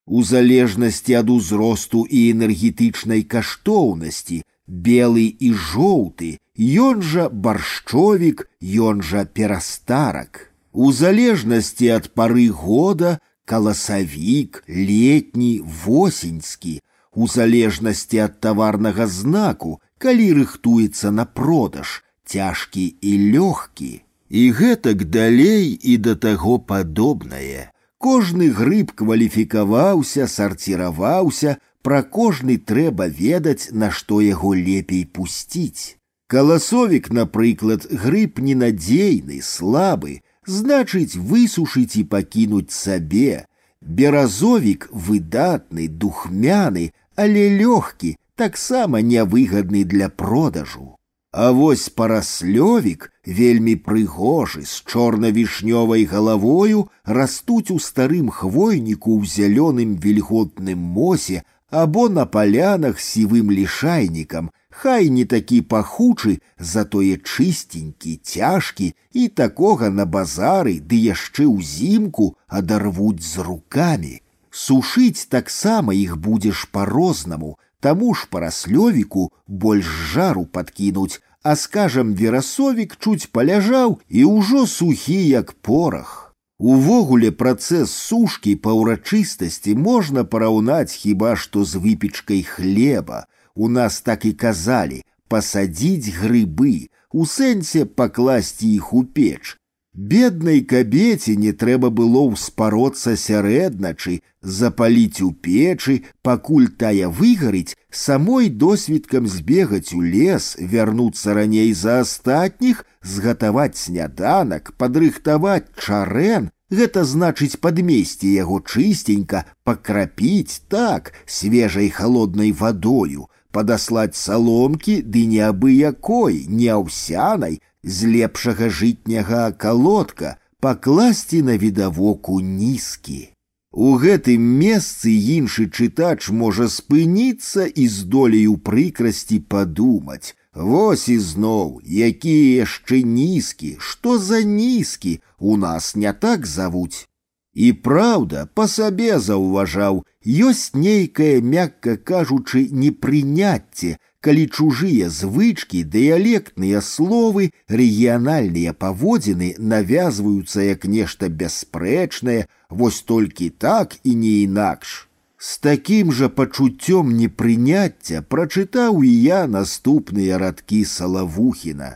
У залежнасці ад узросту і энергетычнай каштоўнасці, белы і жоўты, ён жа баршчовік, ён жа перастарак. У залежнасці ад пары года каласавік, летні, восеньскі, у залежнасці ад таварнага знаку, калі рыхтуецца на продаж, цяжкі і лёгкі. І гэтак далей і да таго падобнае. Кожны грыб кваліфікаваўся, сарціраваўся, пра кожны трэба ведаць, на што яго лепей пусціць. Каласовік, напрыклад, грыб ненадзейны, слабы, значыць высушыць і пакінуць сабе. Беразовік выдатны, духмяны, але лёгкі, таксама нявыгадны для продажу. А вось параслёвік, вельмі прыгожы, з чорна-вішнёвай галавою растуць у старым хвойніку ў зялёным вільготным мосе або на палянах сівым лішайнікам, хай не такі пахучы, затое чыстенькі, цяжкі і такога на базары ды яшчэ ўзімку адарвуць з рукамі. Сушыць таксама іх будзеш па-рознаму, таму ж параслёвіку больш жару падкінуць, а скажам верасовік чуць паляжаў і ўжо сухі як порах. Увогуле працэс сушкі па ўрачыстасці можна параўнаць хіба што з выпечкай хлеба, у нас так і казалі пасадзіць грыбы, у сэнсе пакласці іх у печ. Беднай кабеце не трэба было ўспароцца сярэдначы, запаліць у печы, пакуль тая выгарыць, самой досвідкам збегаць у лес, вярнуцца раней за астатніх, згатаваць сняданак, падрыхтаваць чарэн, гэта значыць падмесці яго чыстенька, пакрапіць так свежай холоднай вадою, падаслаць саломкі ды неабыякой, не аўсянай, з лепшага жытняга калодка пакласці на відавоку нізкі. У гэтым месцы іншы чытач можа спыніцца і здолею прыкрасці падумаць. Вось ізноў, якія яшчэ нізкі, што за нізкі у нас не так завуць. І праўда, па сабе заўважаў, ёсць нейкае, мякка кажучы, непрыняцце, калі чужыя звычкі, дыялектныя словы, рэгіянальныя паводзіны навязваюцца як нешта бясспрэчнае, вось толькі так і не інакш. З такім жа пачуццём непрыняцця прачытаў і я наступныя радкі салавухіна.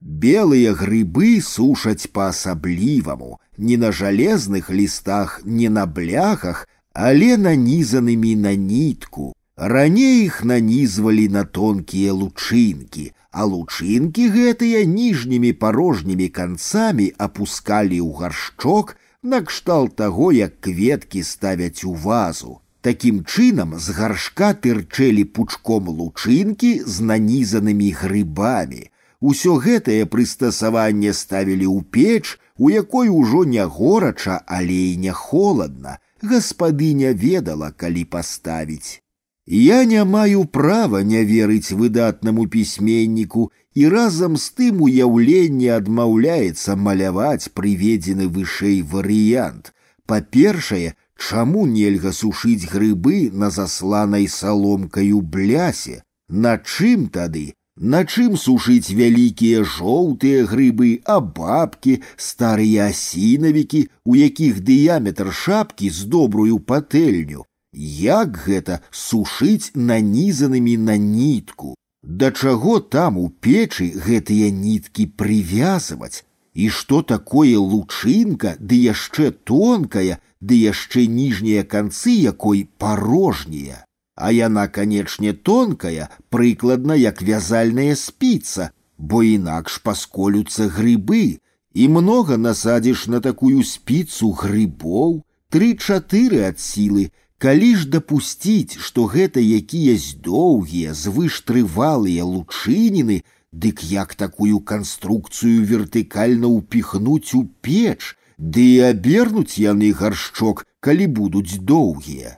Белыя грыбы сушаць па-асабліваму, не на жалезных лістах, не на бляхах, але нанізанымі на нітку. Раней іх нанізвалі на тонкія лучынкі, а лучынкі гэтыя ніжнімі парожнімі канцамі апускалі ў гаршчок накшталт таго, як кветкі ставяць у вазу. Такім чынам з гаршка тырчэлі пучком лучынкі з нанізанымі грыбамі. Усё гэтае прыстасаванне ставілі ў печ, у якой ужо не горача, але і не холадна. Гаспадыня ведала, калі паставіць. Я не маю права не верыць выдатнаму пісьменніку і разам з тым уяўленне адмаўляецца маляваць прыведзены вышэй варыянт. Па-першае, Чаму нельга сушыць грыбы на засланай саломкаю блясе? На чым тады? На чым сушыць вялікія жоўтыя грыбы, а бабкі, старыя асінавікі, у якіх дыяметр шапкі з добрую патэльню? Як гэта сушыць нанізанымі на нітку? Да чаго там у печы гэтыя ніткі прывязываць? І што такое лучынка, ды яшчэ тонкая, ды яшчэ ніжнія канцы якой парожнія. А яна, канечне, тонкая, прыкладна як вязальная спіца, бо інакш пасколюцца грыбы, і многа насадзіш на такую спіцу грыбоў, тры-чатыры ад сілы, калі ж дапусціць, што гэта якіясь доўгія, звыштрывалыя лучыніны, дык як такую канструкцыю вертыкальна ўпіхнуць у печ, ды і абернуць яны гаршчок, калі будуць доўгія.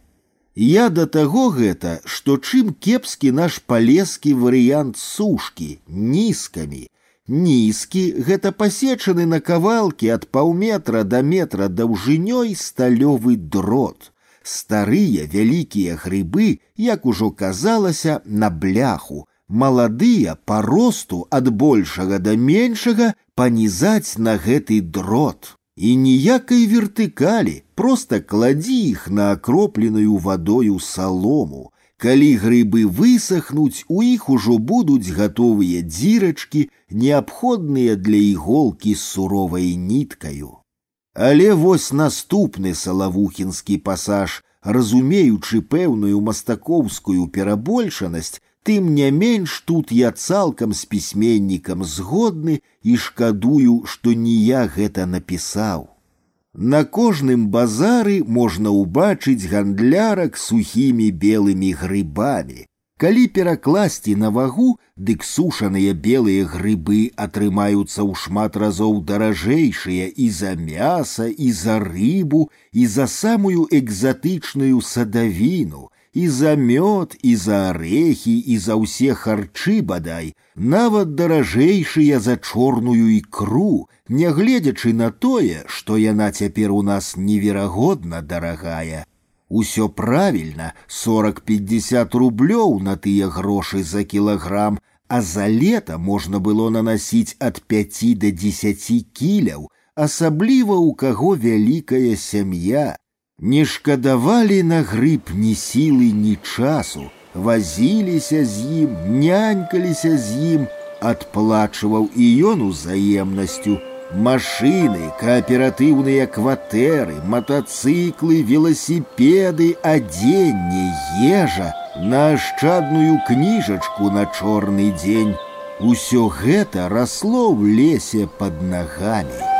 Я да таго гэта, што чым кепскі наш палескі варыянт сушкі нізкамі. Нізкі гэта пасечаны на кавалкі ад паўметра да метра даўжынёй сталёвы дрот. Старыя вялікія грыбы, як ужо казалася, на бляху, маладыя па росту ад большага да меншага панізаць на гэты дрот. І ніякай вертыкалі, просто кладзі іх на акропленую вадою салому. Калі грыбы высохнуць, у іх ужо будуць гатовыя дзірачкі, неабходныя для іголкі з суровай ніткаю. Але вось наступны салавухінскі пасаж, разумеючы пэўную мастакоўскую перабольшанасць, Тым не менш тут я цалкам з пісьменнікам згодны і шкадую, што не я гэта напісаў. На кожным базары можна ўбачыць гандлярак сухімі белымі грыбамі. Калі перакласці на вагу, дык сушаныя белыя грыбы атрымаюцца ў шмат разоў даражэйшыя і за мяса, і за рыбу, і за самую экзатычную садавіну, і за мёд, і за арэхі, і за ўсе харчы бадай, нават даражэйшыя за чорную ікру, нягледзячы на тое, што яна цяпер у нас неверагодна дарагая. Усё правільна, 40-50 рублёў на тыя грошы за кілаграм, а за лета можна было нанасіць ад 5 до 10 кіляў, асабліва ў каго вялікая сям'я, не шкадавалі на грыб ні сілы, ні часу, вазіліся з ім, нянькаліся з ім, адплачваў і ён узаемнасцю, машины, кооперативные кватэры, мотоциклы, велосипеды, адзенне, ежа, на ашчадную кніжачку на чорны дзень. Усё гэта расло ў лесе под ногами.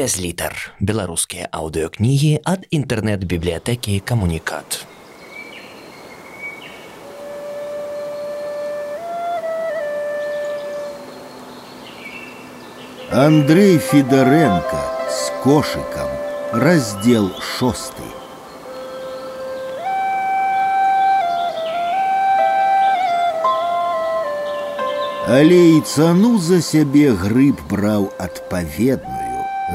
Кнігі без літар. Беларускія аўдыёкнігі ад інтэрнэт-бібліятэкі камунікат. Андрей Федоренко с кошиком. Раздел шосты. Але і цану за сябе грыб браў адпаведную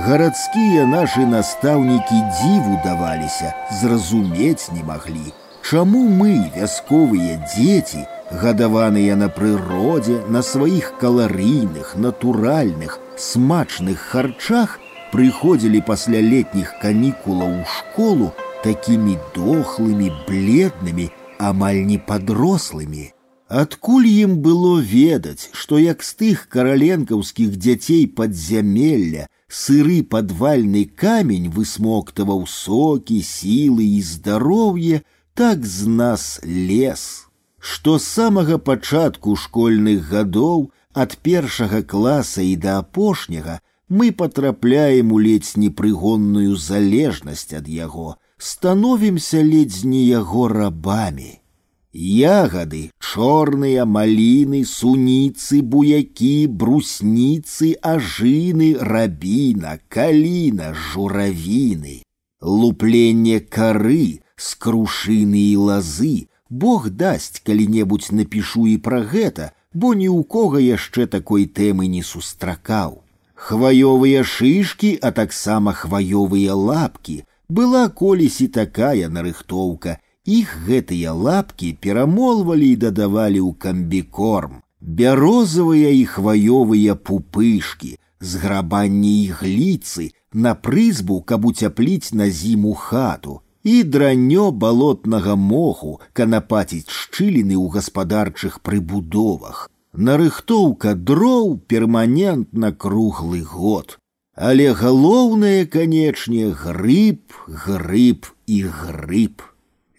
Гарадскія нашы настаўнікі дзіву даваліся, зразумець не маглі. Чаму мы, вясковыя дзеці, гадаваныя на прыродзе, на сваіх каларыйных, натуральных, смачных харчах, прыходзілі пасля летніх канікулаў у школу такімі дохлымі, бледнымі, амаль не падрослымі. Адкуль ім было ведаць, што як з тых караленкаўскіх дзяцей падзямелля сыры падвальны камень высмоктаваў сокі, сілы і здароўе, так з нас лес, што з самага пачатку школьных гадоў ад першага класа і да апошняга мы потрапляем у ледзь непрыгонную залежнасць ад яго, становімся ледзь не яго рабамі. Ягоды, чорныя маліны, суніцы, буякі, брусніцы, ажыны, рабіна, каліна, журавіны, лупленне кары, скрушыны і лазы, Бог дасць калі-небудзь напішу і пра гэта, бо ні ў кога яшчэ такой тэмы не сустракаў хваёвыя шышкі, а таксама хваёвыя лапкі. Была колись і такая нарыхтоўка. Іх гэтыя лапкі перамолвалі і дадавалі ў камбікорм. Бярозавыя і хваёвыя пупышкі, зграбанні ігліцы, на прызбу, каб уцяпліць на зіму хату, і дранё балотнага моху канапаціць шчыліны ў гаспадарчых прыбудовах нарыхтоўка дроў перманентна круглы год. Але галоўнае, канечне, грыб, грыб і грыб.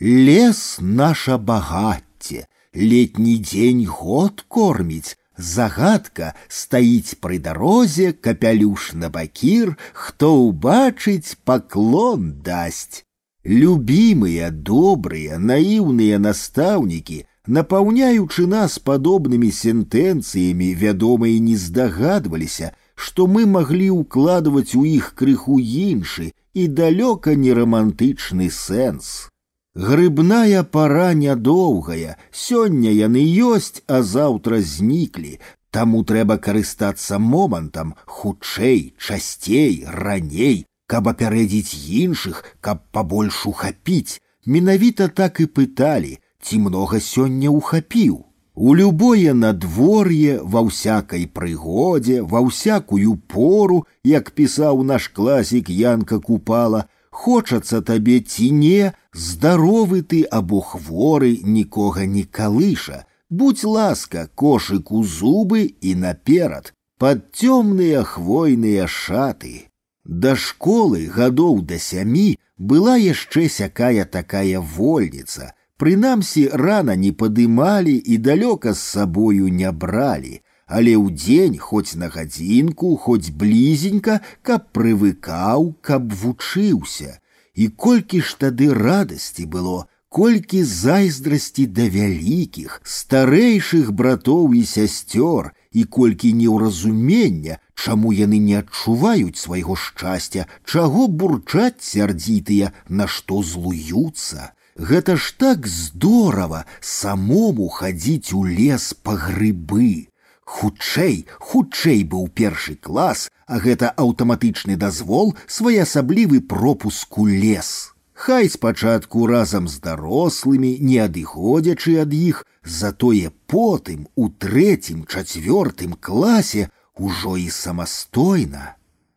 Лес наша багацце, летні дзень год корміць, загадка стаіць пры дарозе капялюш на бакір, хто ўбачыць паклон дасць. Любімыя, добрыя, наіўныя настаўнікі напаўняючы нас падобнымі сентэнцыямі, вядома і не здагадваліся, што мы маглі ўкладваць у іх крыху іншы і далёка не рамантычны сэнс. Грыбная пара нядоўгая, сёння яны ёсць, а заўтра зніклі, Таму трэба карыстацца момантам хутчэй, часцей, раней, каб апярэдзіць іншых, каб пабольш ухапіць. Менавіта так і пыталі, ці многа сёння ухапіў. У любое надвор'е ва ўсякай прыгодзе, ва ўсякую пору, як пісаў наш класік Янка купала, хочацца табе ці не, здаровы ты або хворы нікога не калыша. Будь ласка, кошык у зубы і наперад, пад цёмныя хвойныя шаты. Да школы гадоў да сямі была яшчэ сякая такая вольніца, Прынамсі рана не падымалі і далёка з сабою не бралі, але ў дзень хоць на гадзінку, хоць блізенька, каб прывыкаў, каб вучыўся. І колькі ж тады радасці было, колькі зайздрасці да вялікіх, старэйшых братоў і сясцёр, і колькі неўразумення, чаму яны не адчуваюць свайго шчасця, чаго бурчаць сярдзітыя, на што злуюцца. Гэта ж так здорава самому хадзіць у лес па грыбы. Хутчэй, хутчэй быў першы клас, а гэта аўтаматычны дазвол своеасаблівы пропуск у лес. Хай спачатку разам з дарослымі, не адыходзячы ад іх, затое потым у трэцім, чацвёртым класе ужо і самастойна.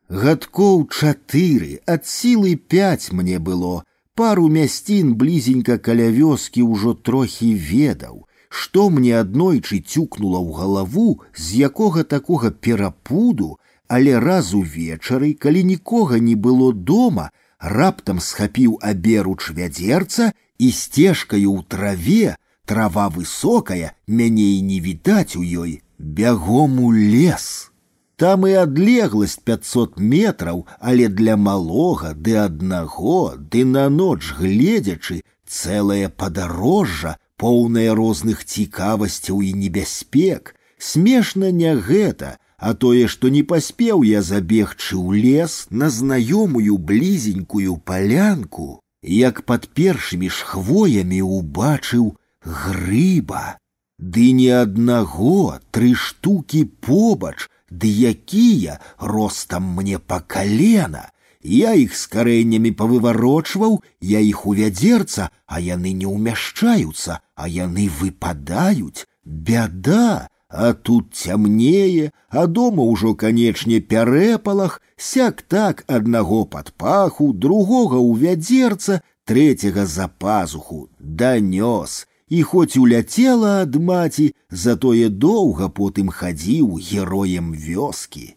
Гадкоў чатыры ад сілы пяць мне было, пару мясцін блізенька каля вёскі ўжо трохі ведаў, што мне аднойчы цюкнула ў галаву, з якога такога перапуду, але раз увечары, калі нікога не было дома, раптам схапіў аберуч вядзерца і сцежкаю ў траве, трава высокая, мяне і не відаць у ёй, бягом у лес. Там і адлегласць 500 метраў, але для малога ды аднаго, ды на ноч гледзячы цэлае падарожжа, поўнае розных цікавасцяў і небяспек. Смешна не гэта, а тое, што не паспеў я забегчы ў лес на знаёмую блізенькую палянку, як пад першымі ж хвоямі убачыў грыба. Ды не аднаго, тры штукі побач, ды якія ростам мне па калена. Я іх з карэннямі павыварочваў, я іх у вядзерца, а яны не ўмяшчаюцца, а яны выпадаюць. Бяда, а тут цямнее, а дома ўжо канечне пярэпалах, сяк так аднаго пад паху, другога ў вядзерца, трэцяга за пазуху, данёс. І хоць уляцела ад маці, затое доўга потым хадзіў героем вёскі.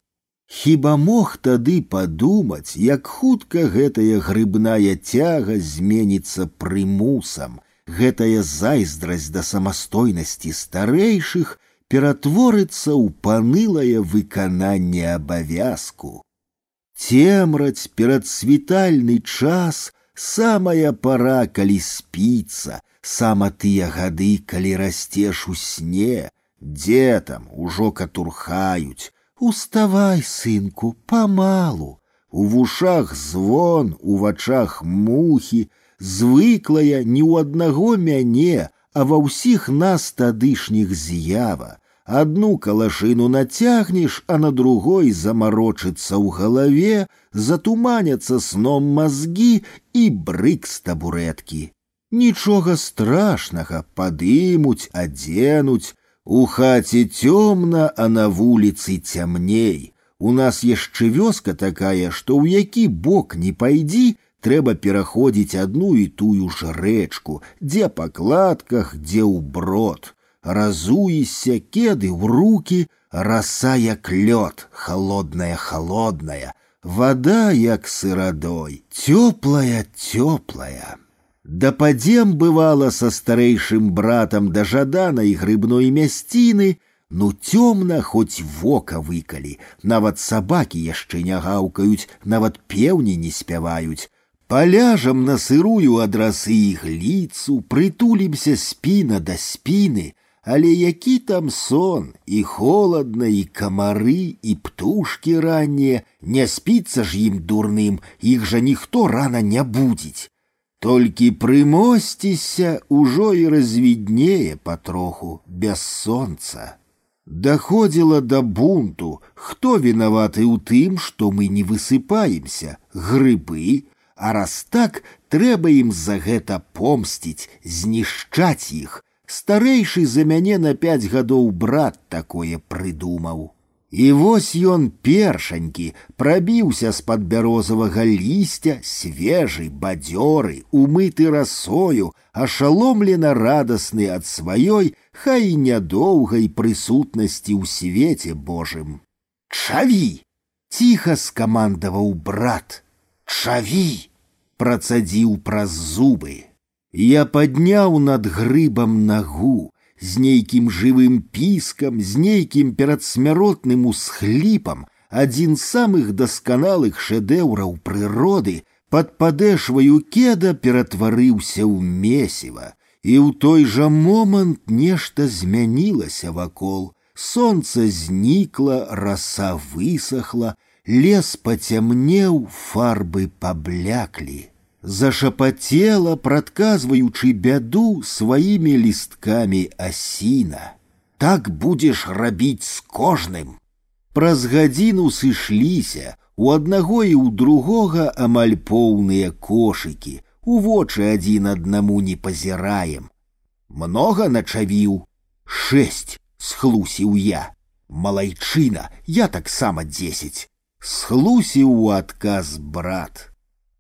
Хіба мог тады падумаць, як хутка гэтая грыбная цяга зменіцца прымусам, гэтая зайздрасць да самастойнасці старэйшых ператворыцца ў панылае выкананне абавязку. Цемраць перадсвітальны час самая пара, калі спіцца, сама тыя гады, калі расцеш у сне, дзе там ужо катурхаюць, Уставай, сынку, памалу. У вушах звон, у вачах мухі, звыклая не ў аднаго мяне, а ва ўсіх нас тадышніх з'ява. Одну калашыну нацягнеш, а на другой замарочыцца ў галаве, затуманяцца сном мазгі і брык з табурэткі. Нічога страшнага падымуць, адзенуць, у хаце цёмна, а на вуліцы цямней. У нас яшчэ вёска такая, што ў які бок не пайдзі, трэба пераходзіць адну і тую ж рэчку, дзе па кладках, дзе ў брод. Разуешся кеды ў руки, раса як лёд, холодная, холодная, вода як сырадой, цёплая, цёплая. Да падзем бывала са старэйшым братам да жаданай грыбной мясціны, ну цёмна хоць вока выкалі, нават сабакі яшчэ не гаўкаюць, нават пеўні не спяваюць. Паляжам на сырую адрасы іх ліцу, прытулімся спіна да спіны, але які там сон, і холодна, і камары, і птушкі раннія, не спіцца ж ім дурным, іх жа ніхто рана не будзіць. Толькі прымосціся ўжо і развіднее патроху без сонца. Даходзіла да бунту, хто вінаваты ў тым, што мы не высыпаемся, грыбы, а раз так трэба ім за гэта помсціць, знішчаць іх. Старэйшы за мяне на пяць гадоў брат такое прыдумаў. І вось ён першанькі прабіўся з-пад бярозавага лісця, свежы, бадзёры, умыты расою, ашаломлена радасны ад сваёй, хай і нядоўгай прысутнасці ў свеце Божым. Чаві! ціха скамандаваў брат. Чаві! працадзіў праз зубы. Я падняў над грыбам нагу, з нейкім жывым піскам, з нейкім перадсмяротным усхліпам, адзін з самых дасканалых шэдэўраў прыроды пад падэшваю кеда ператварыўся ў месіва, і ў той жа момант нешта змянілася вакол. Сонца знікла, раса высохла, лес пацямнеў, фарбы пабляклі зашапацела, прадказваючы бяду сваімі лісткамі асіна. Так будзеш рабіць з кожным. Праз гадзіну сышліся, у аднаго і ў другога амаль поўныя кошыкі, у вочы адзін аднаму не пазіраем. Многа начавіў, шэсць схлусіў я. Малайчына, я таксама дзесяць. Схлусіў у адказ брат.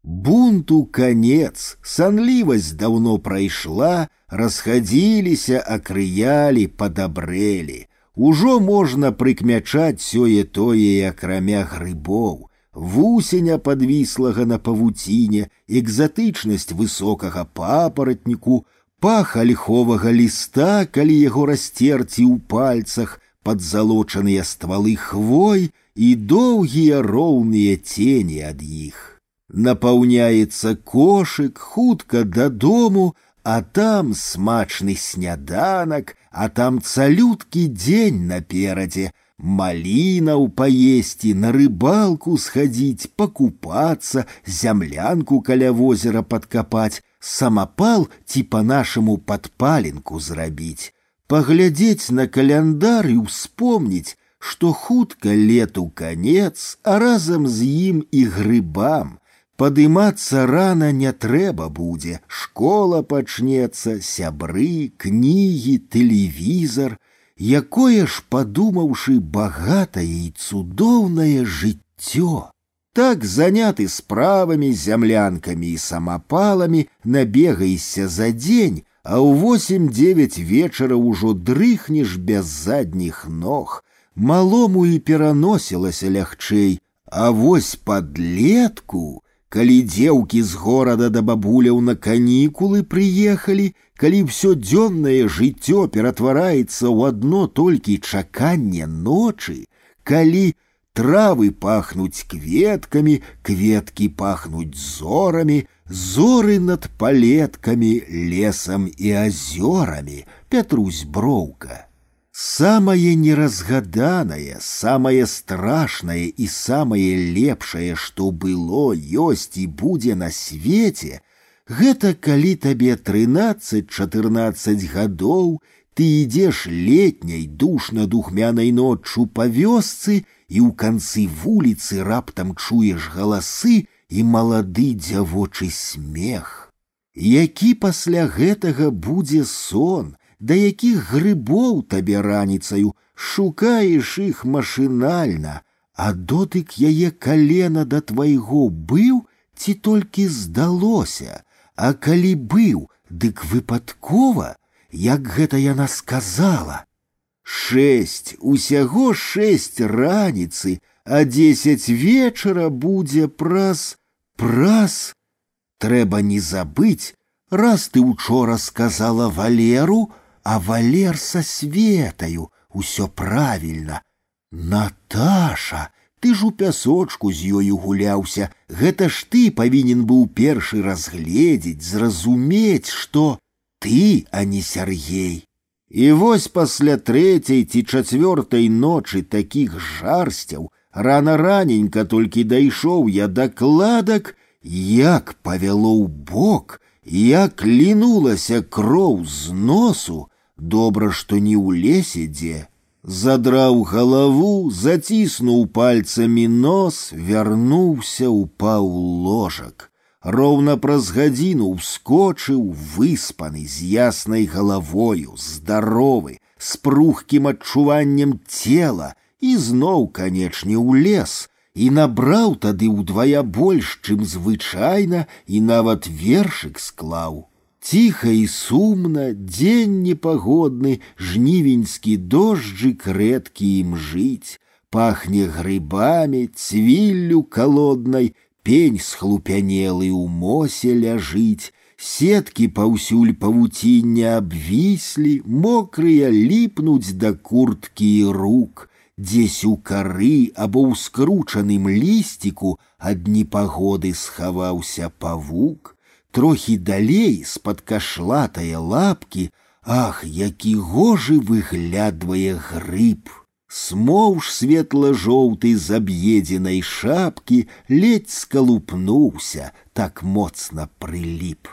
Бунту конец, сонливость давно прайшла, расхадзіліся, акрыялі, падабрэлі. Ужо можна прыкмячаць сёе тое, акрамя грыбоў, вусеня подвіслага на павуціне, экзатычнасць высокага папаратніку, пах альховага ліста, калі яго расцерці ў пальцах, падзалочаныя ствалы хвой і доўгія роўныя цені ад іх напаўняецца кошык хутка дадому, а там смачны сняданак, а там цалюткі дзень наперадзе, малінаў паесці, на рыбалку схадзіць, пакупацца, зямлянку каля возера падкапаць, самапал ці па-нашаму падпаленку зрабіць, паглядзець на каляндар і ўспомніць, што хутка лету канец, а разам з ім і грыбам. Падымацца рана не трэба будзе, школа пачнецца, сябры, кнігі, тэлевізор, якое ж падумаўшы багатае і цудоўнае жыццё. Так заняты справамі, зямлянкамі і самапаламі набегаешся за дзень, а ў восемь-девять вечара ўжо дрыхнеш без задніх ног, малому і пераносілася лягчэй, а вось падлетку, калі дзеўкі з горада да бабуляў на канікулы прыехалі, калі ўсё дзённае жыццё ператвараецца ў адно толькі чаканне ночы, калі травы пахнуць кветкамі, кветкі пахнуць зорамі, зоры над палетками, лесом и озерами, Петрусь Броўка. Самое неразгаданае, самое страшное и самое лепшае, што было, ёсць і будзе на свете, гэта калі табе 13-14 гадоў, ты ідзеш летняй душна-духмянай ноччу па вёсцы і ў канцы вуліцы раптам чуеш галасы, і малады дзявочы смех. Які пасля гэтага будзе сон, да якіх грыбоў табе раніцаю, шукаеш іх машынальна, а дотык яе калена да твайго быў ці толькі здалося, а калі быў, дык выпадкова, як гэта яна сказала. Шэсць, усяго шэсць раніцы, а дзесяць вечара будзе праз Праз трэба не забыть, раз ты учора сказала Валеру, а Валер со светаю усё правильно. Наташа, ты ж у пясочку з ёю гуляўся, гэта ж ты павінен быў першы разгледзець, зразумець, што ты, а не Сергей. І вось пасля трэцяй ці чацвёртай ночы такіх жарсцяў Рано раненька толькі дайшоў я дакладак, як павяло ў бок, як лінулася кроў з носу, добра, што не ў лесе дзе. Задраў галаву, заціснуў пальцамі нос, вярнуўся, упаў ложак. Роўна праз гадзіну ўскочыў выспаны з яснай галавою, здаровы, з прухкім адчуваннем цела, і зноў, канечне, у лес, і набраў тады ўдвая больш, чым звычайна і нават вершык склаў. Ціха і сумна, дзень непагодны, жнівеньскі дожджык рэдкі ім жыць, пахне грыбамі, цвіллю калоднай, пень схлупянелы ў мосе ляжыць, сеткі паўсюль павуціння абвіслі, мокрыя ліпнуць да курткі і рук, дзесь у кары або ў скручаным лісціку ад непагоды схаваўся павук, трохі далей з-пад кашлатае лапкі, ах, які гожы выглядвае грыб. Смоўж светла-жоўты з аб'едзенай шапкі ледзь скалупнуўся, так моцна прыліп.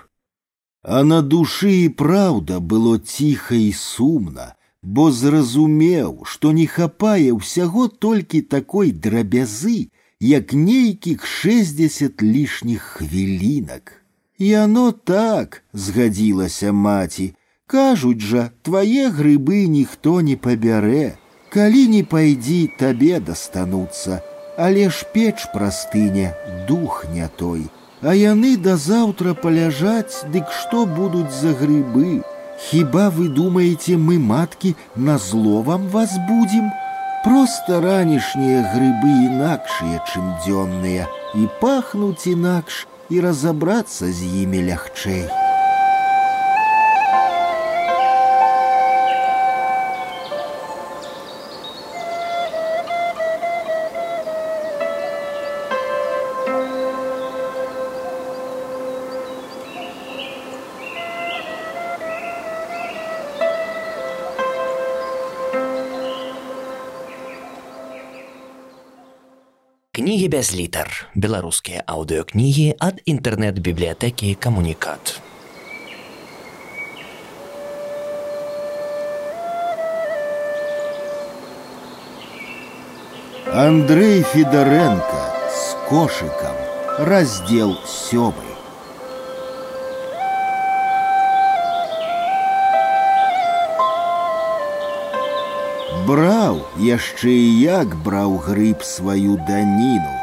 А на душы і праўда было ціха і сумна, бо зразумеў, што не хапае ўсяго толькі такой драбязы, як нейкіх шэсцьдесят лішніх хвілінак. І оно так згадзілася маці, кажуць жа, твае грыбы ніхто не пабярэ, калі не пайдзі табе дастануцца, але ж печ прастыне, дух не той, а яны да заўтра паляжаць, дык што будуць за грыбы, Хіба вы думаете, мы, матки, на зло вам вас будем? Просто ранішнія грыбы інакшыя, чым дзённыя, і пахнуць інакш, і разабрацца з імі лягчэй. Кнігі без літар. Беларускія аўдыёкнігі ад інтэрнэт-бібліятэкі камунікат. Андрей Федоренко с кошиком. Раздел сёмый. Браў яшчэ і як браў грыб сваю даніну,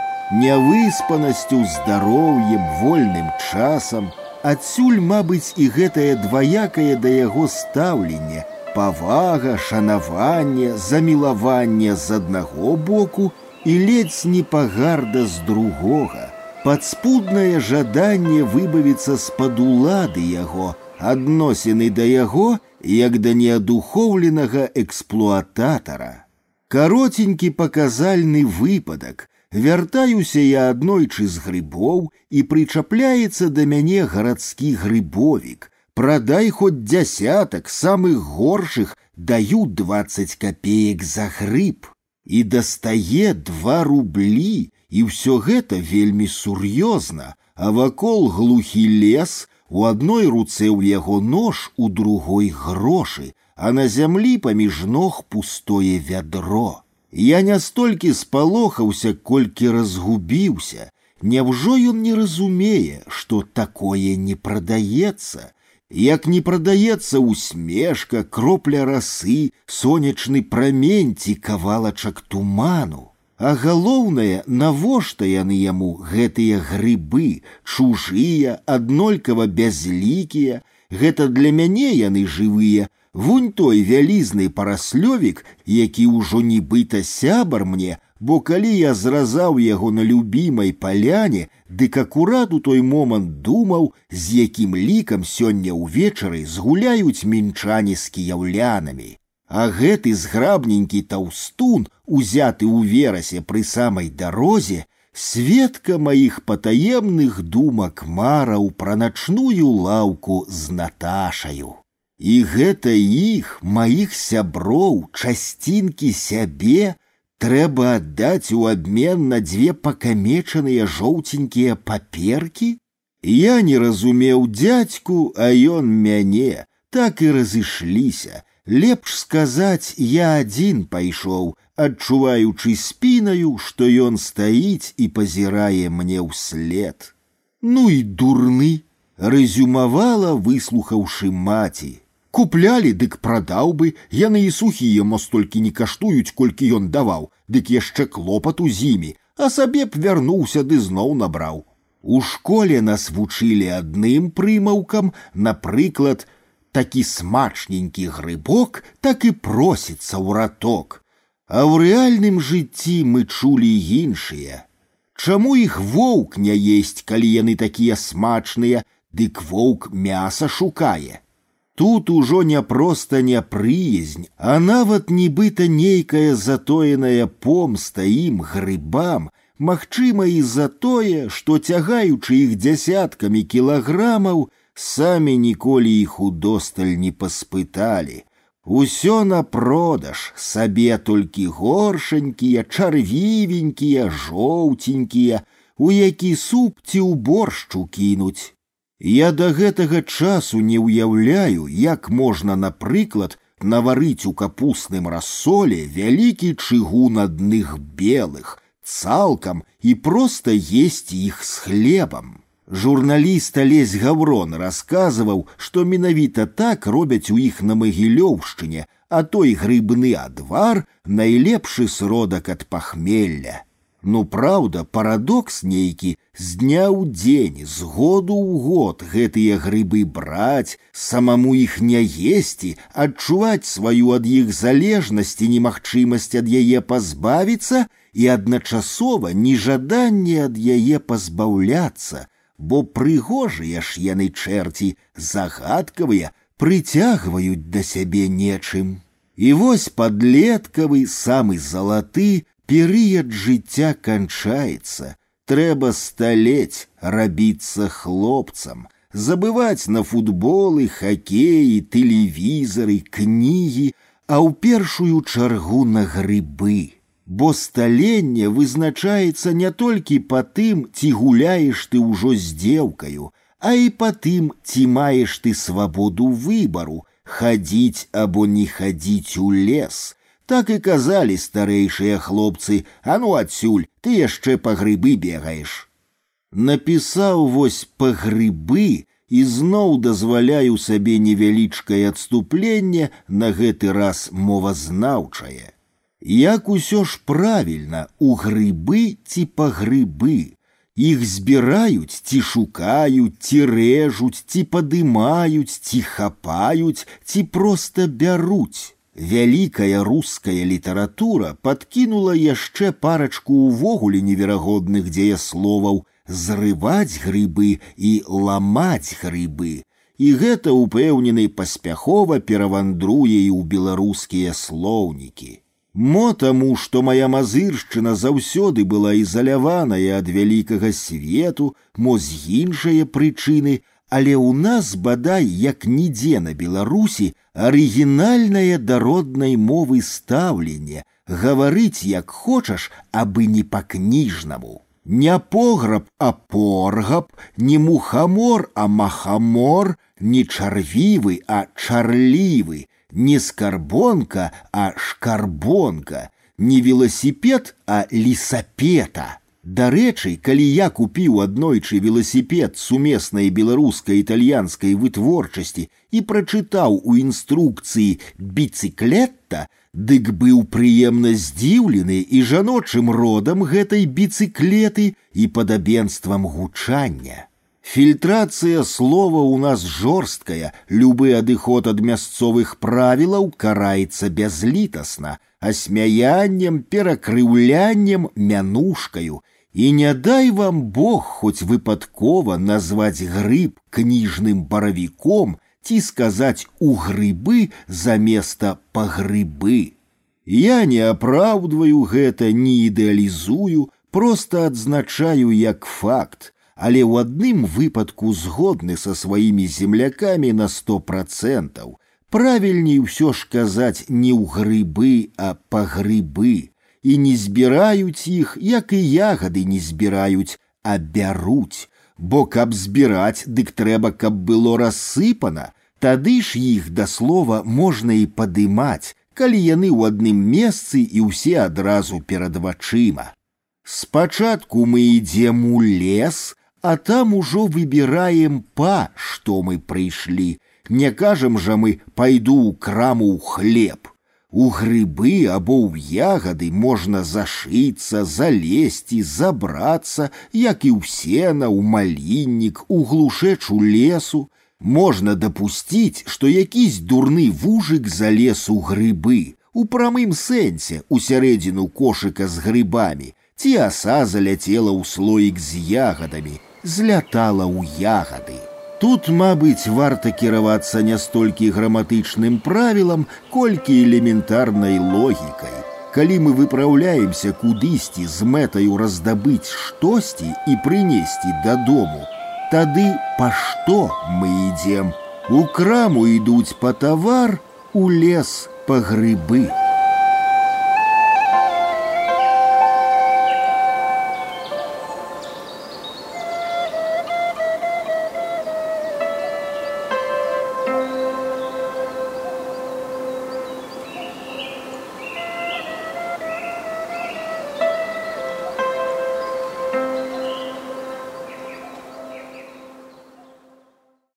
нявыспанасцю, здароўем, вольным часам, адсюль, мабыць, і гэтае дваякае да яго стаўленне, павага, шанаванне, замілаванне з аднаго боку і ледзь не пагарда з другога, падспуднае жаданне выбавіцца з-пад улады яго, адносіны да яго як да неадухоўленага эксплуататара. Каротенькі паказальны выпадак. Вяртаюся я аднойчы з грыбоў і прычапляецца да мяне гарадскі грыбовік. Прадай хоць дзясятак самых горшых даю 20 копеек за грыб. І дастае два рублі, і ўсё гэта вельмі сур'ёзна, а вакол глухі лес, у адной руцэ ў яго нож, у другой грошы, а на зямлі паміж ног пустое вядро. Я не столькі спалохаўся, колькі разгубіўся. Няўжо ён не разумее, што такое не прадаецца, Як не прадаецца усмешка, кропля расы, сонечны прамень ці кавалачак туману. А галоўнае, навошта яны яму гэтыя грыбы, чужыя, аднолькава бязлікія, гэта для мяне яны жывыя, Вунь той вялізны параслёвік, які ўжо нібыта сябар мне, бо калі я зразаў яго на любімай паляне, дык акурат у той момант думаў, з якім лікам сёння ўвечары згуляюць мінчане з кіяўлянамі. А гэты зграбненькі таўстун, узяты ў верасе пры самай дарозе, сведка маіх патаемных думак мараў пра начную лаўку з Наташаю. І гэта іх, маіх сяброў, часцінкі сябе трэба аддаць у абмен на дзве пакамечаныя жоўценькія паперкі? Я не разумеў дзядзьку, а ён мяне, так і разышліся, Лепш сказаць, я адзін пайшоў, адчуваючы спінаю, што ён стаіць і пазірае мне ўслед. Ну і дурны, рэзюмавала, выслухаўшы маці. Куплялі, дык прадаў бы, яны і сухія мо столькі не каштуюць, колькі ён даваў, дык яшчэ клопату зімі, а сабе б вярнуўся ды зноў набраў. У школе нас вучылі адным прымаўкам, напрыклад, такі смачненькі грыбок так і просіцца ў раток. А ў рэальным жыцці мы чулі іншыя. Чаму іх воўк не есць, калі яны такія смачныя, дык воўк мяса шукае. Тут ужо не проста няпрыязнь, а нават нібыта нейкая затоеная помста ім грыбам, магчыма і за тое, што цягаючы іх дзясяткамі кілаграмаў, самі ніколі іх удосталь не паспыталі. Усё на продаж, сабе толькі горшанькія, чарвівенькія, жоўценькія, у які суп ці ў боршчу кінуць. Я да гэтага часу не ўяўляю, як можна, напрыклад, наварыць у капусным рассоле вялікі чыгун адных белых, цалкам і проста есці іх з хлебам. Журналіст Алесь Гаврон расказваў, што менавіта так робяць у іх на магілёўшчыне, а той грыбны адвар найлепшы сродак ад пахмелля. Ну праўда, парадокс нейкі з дня ў дзень, з году ў год гэтыя грыбы браць, самаму іх не есці, адчуваць сваю ад іх залежнасць і немагчымасць ад яе пазбавіцца і адначасова нежаданне ад яе пазбаўляцца, бо прыгожыя ж яны чэрці, загадкавыя, прыцягваюць да сябе нечым. І вось падлеткавы самы залаты перыяд жыцця канчаецца, трэба сталець, рабіцца хлопцам, забываць на футболы, хакеі, тэлевізары, кнігі, а ў першую чаргу на грыбы бо сталенне вызначаецца не толькі па тым, ці гуляеш ты ўжо з дзеўкаю, а і па тым, ці маеш ты свабоду выбару, хадзіць або не хадзіць у лес. Так і казалі старэйшыя хлопцы, а ну адсюль, ты яшчэ па грыбы бегаеш. Напісаў вось па грыбы і зноў дазваляю сабе невялічкае адступленне на гэты раз мовазнаўчае. Як усё ж правільна у грыбы ці па грыбы. Іх збіраюць ці шукаюць, ці рэжуць, ці падымаюць, ці хапаюць, ці проста бяруць. Вялікая руская літаратура падкінула яшчэ парачку ўвогуле неверагодных дзеясловаў зрываць грыбы і ламаць грыбы. І гэта ўпэўнены паспяхова перавандруе і ў беларускія слоўнікі. Мо таму, што моя мазыршчына заўсёды была ізаляваная ад вялікага свету, мо з іншае прычыны, але ў нас бадай як нідзе на беларусі арыгінальнае да роднай мовы стаўленне гаварыць як хочаш абы не па-кніжнаму не пограб а поргаб не мухамор а махамор не чарвівы а чарлівы не скарбонка а шкарбонка не велосипед а лісапета Дарэчы, калі я купіў аднойчы веласіпед сумеснай беларуска-італьянскай вытворчасці і прачытаў у інструкцыі біцыклетта, дык быў прыемна здзіўлены і жаночым родам гэтай біцыклеты і падабенствам гучання. Фильтрация слова у нас жорсткая, любы адыход ад мясцовых правілаў караецца бязлітасна, асмяяннем, перакрыўляннем, мянушкаю, и не дай вам Бог хоть выпадкова назвать грыб книжным боровиком, ти сказать у грыбы за место погрыбы. Я не апраўдваю гэта, не ідэалізую, просто адзначаю як факт, але ў адным выпадку згодны са сваімі землякамі на сто процентаў. Правільней ўсё ж казаць не ў грыбы, а па грыбы і не збіраюць іх, як і ягады не збіраюць, а бяруць. Бо каб збіраць, дык трэба, каб было рассыпана, тады ж іх да слова можна і падымаць, калі яны ў адным месцы і ўсе адразу перад вачыма. Спачатку мы ідзем у лес, а там ужо выбіраем па, што мы прыйшлі. Не кажам жа мы пайду ў краму ў хлеб. У грыбы або ў ягады можна зашыцца, залезці, забрацца, як і ў сена, у маліннік, у глушэчу лесу. Можна дапусціць, што якісь дурны вужык залез у грыбы, у прамым сэнсе у сярэдзіну кошыка з грыбамі, ці аса заляцела ў слоік з ягадамі, злятала ў ягады. Тут, мабыць, варта кіравацца не столькі граматычным правілам, колькі элементарнай логікай. Калі мы выпраўляемся кудысьці з мэтаю раздабыць штосьці і прынесці дадому, тады па што мы ідзем? У краму ідуць па тавар, у лес па грыбы.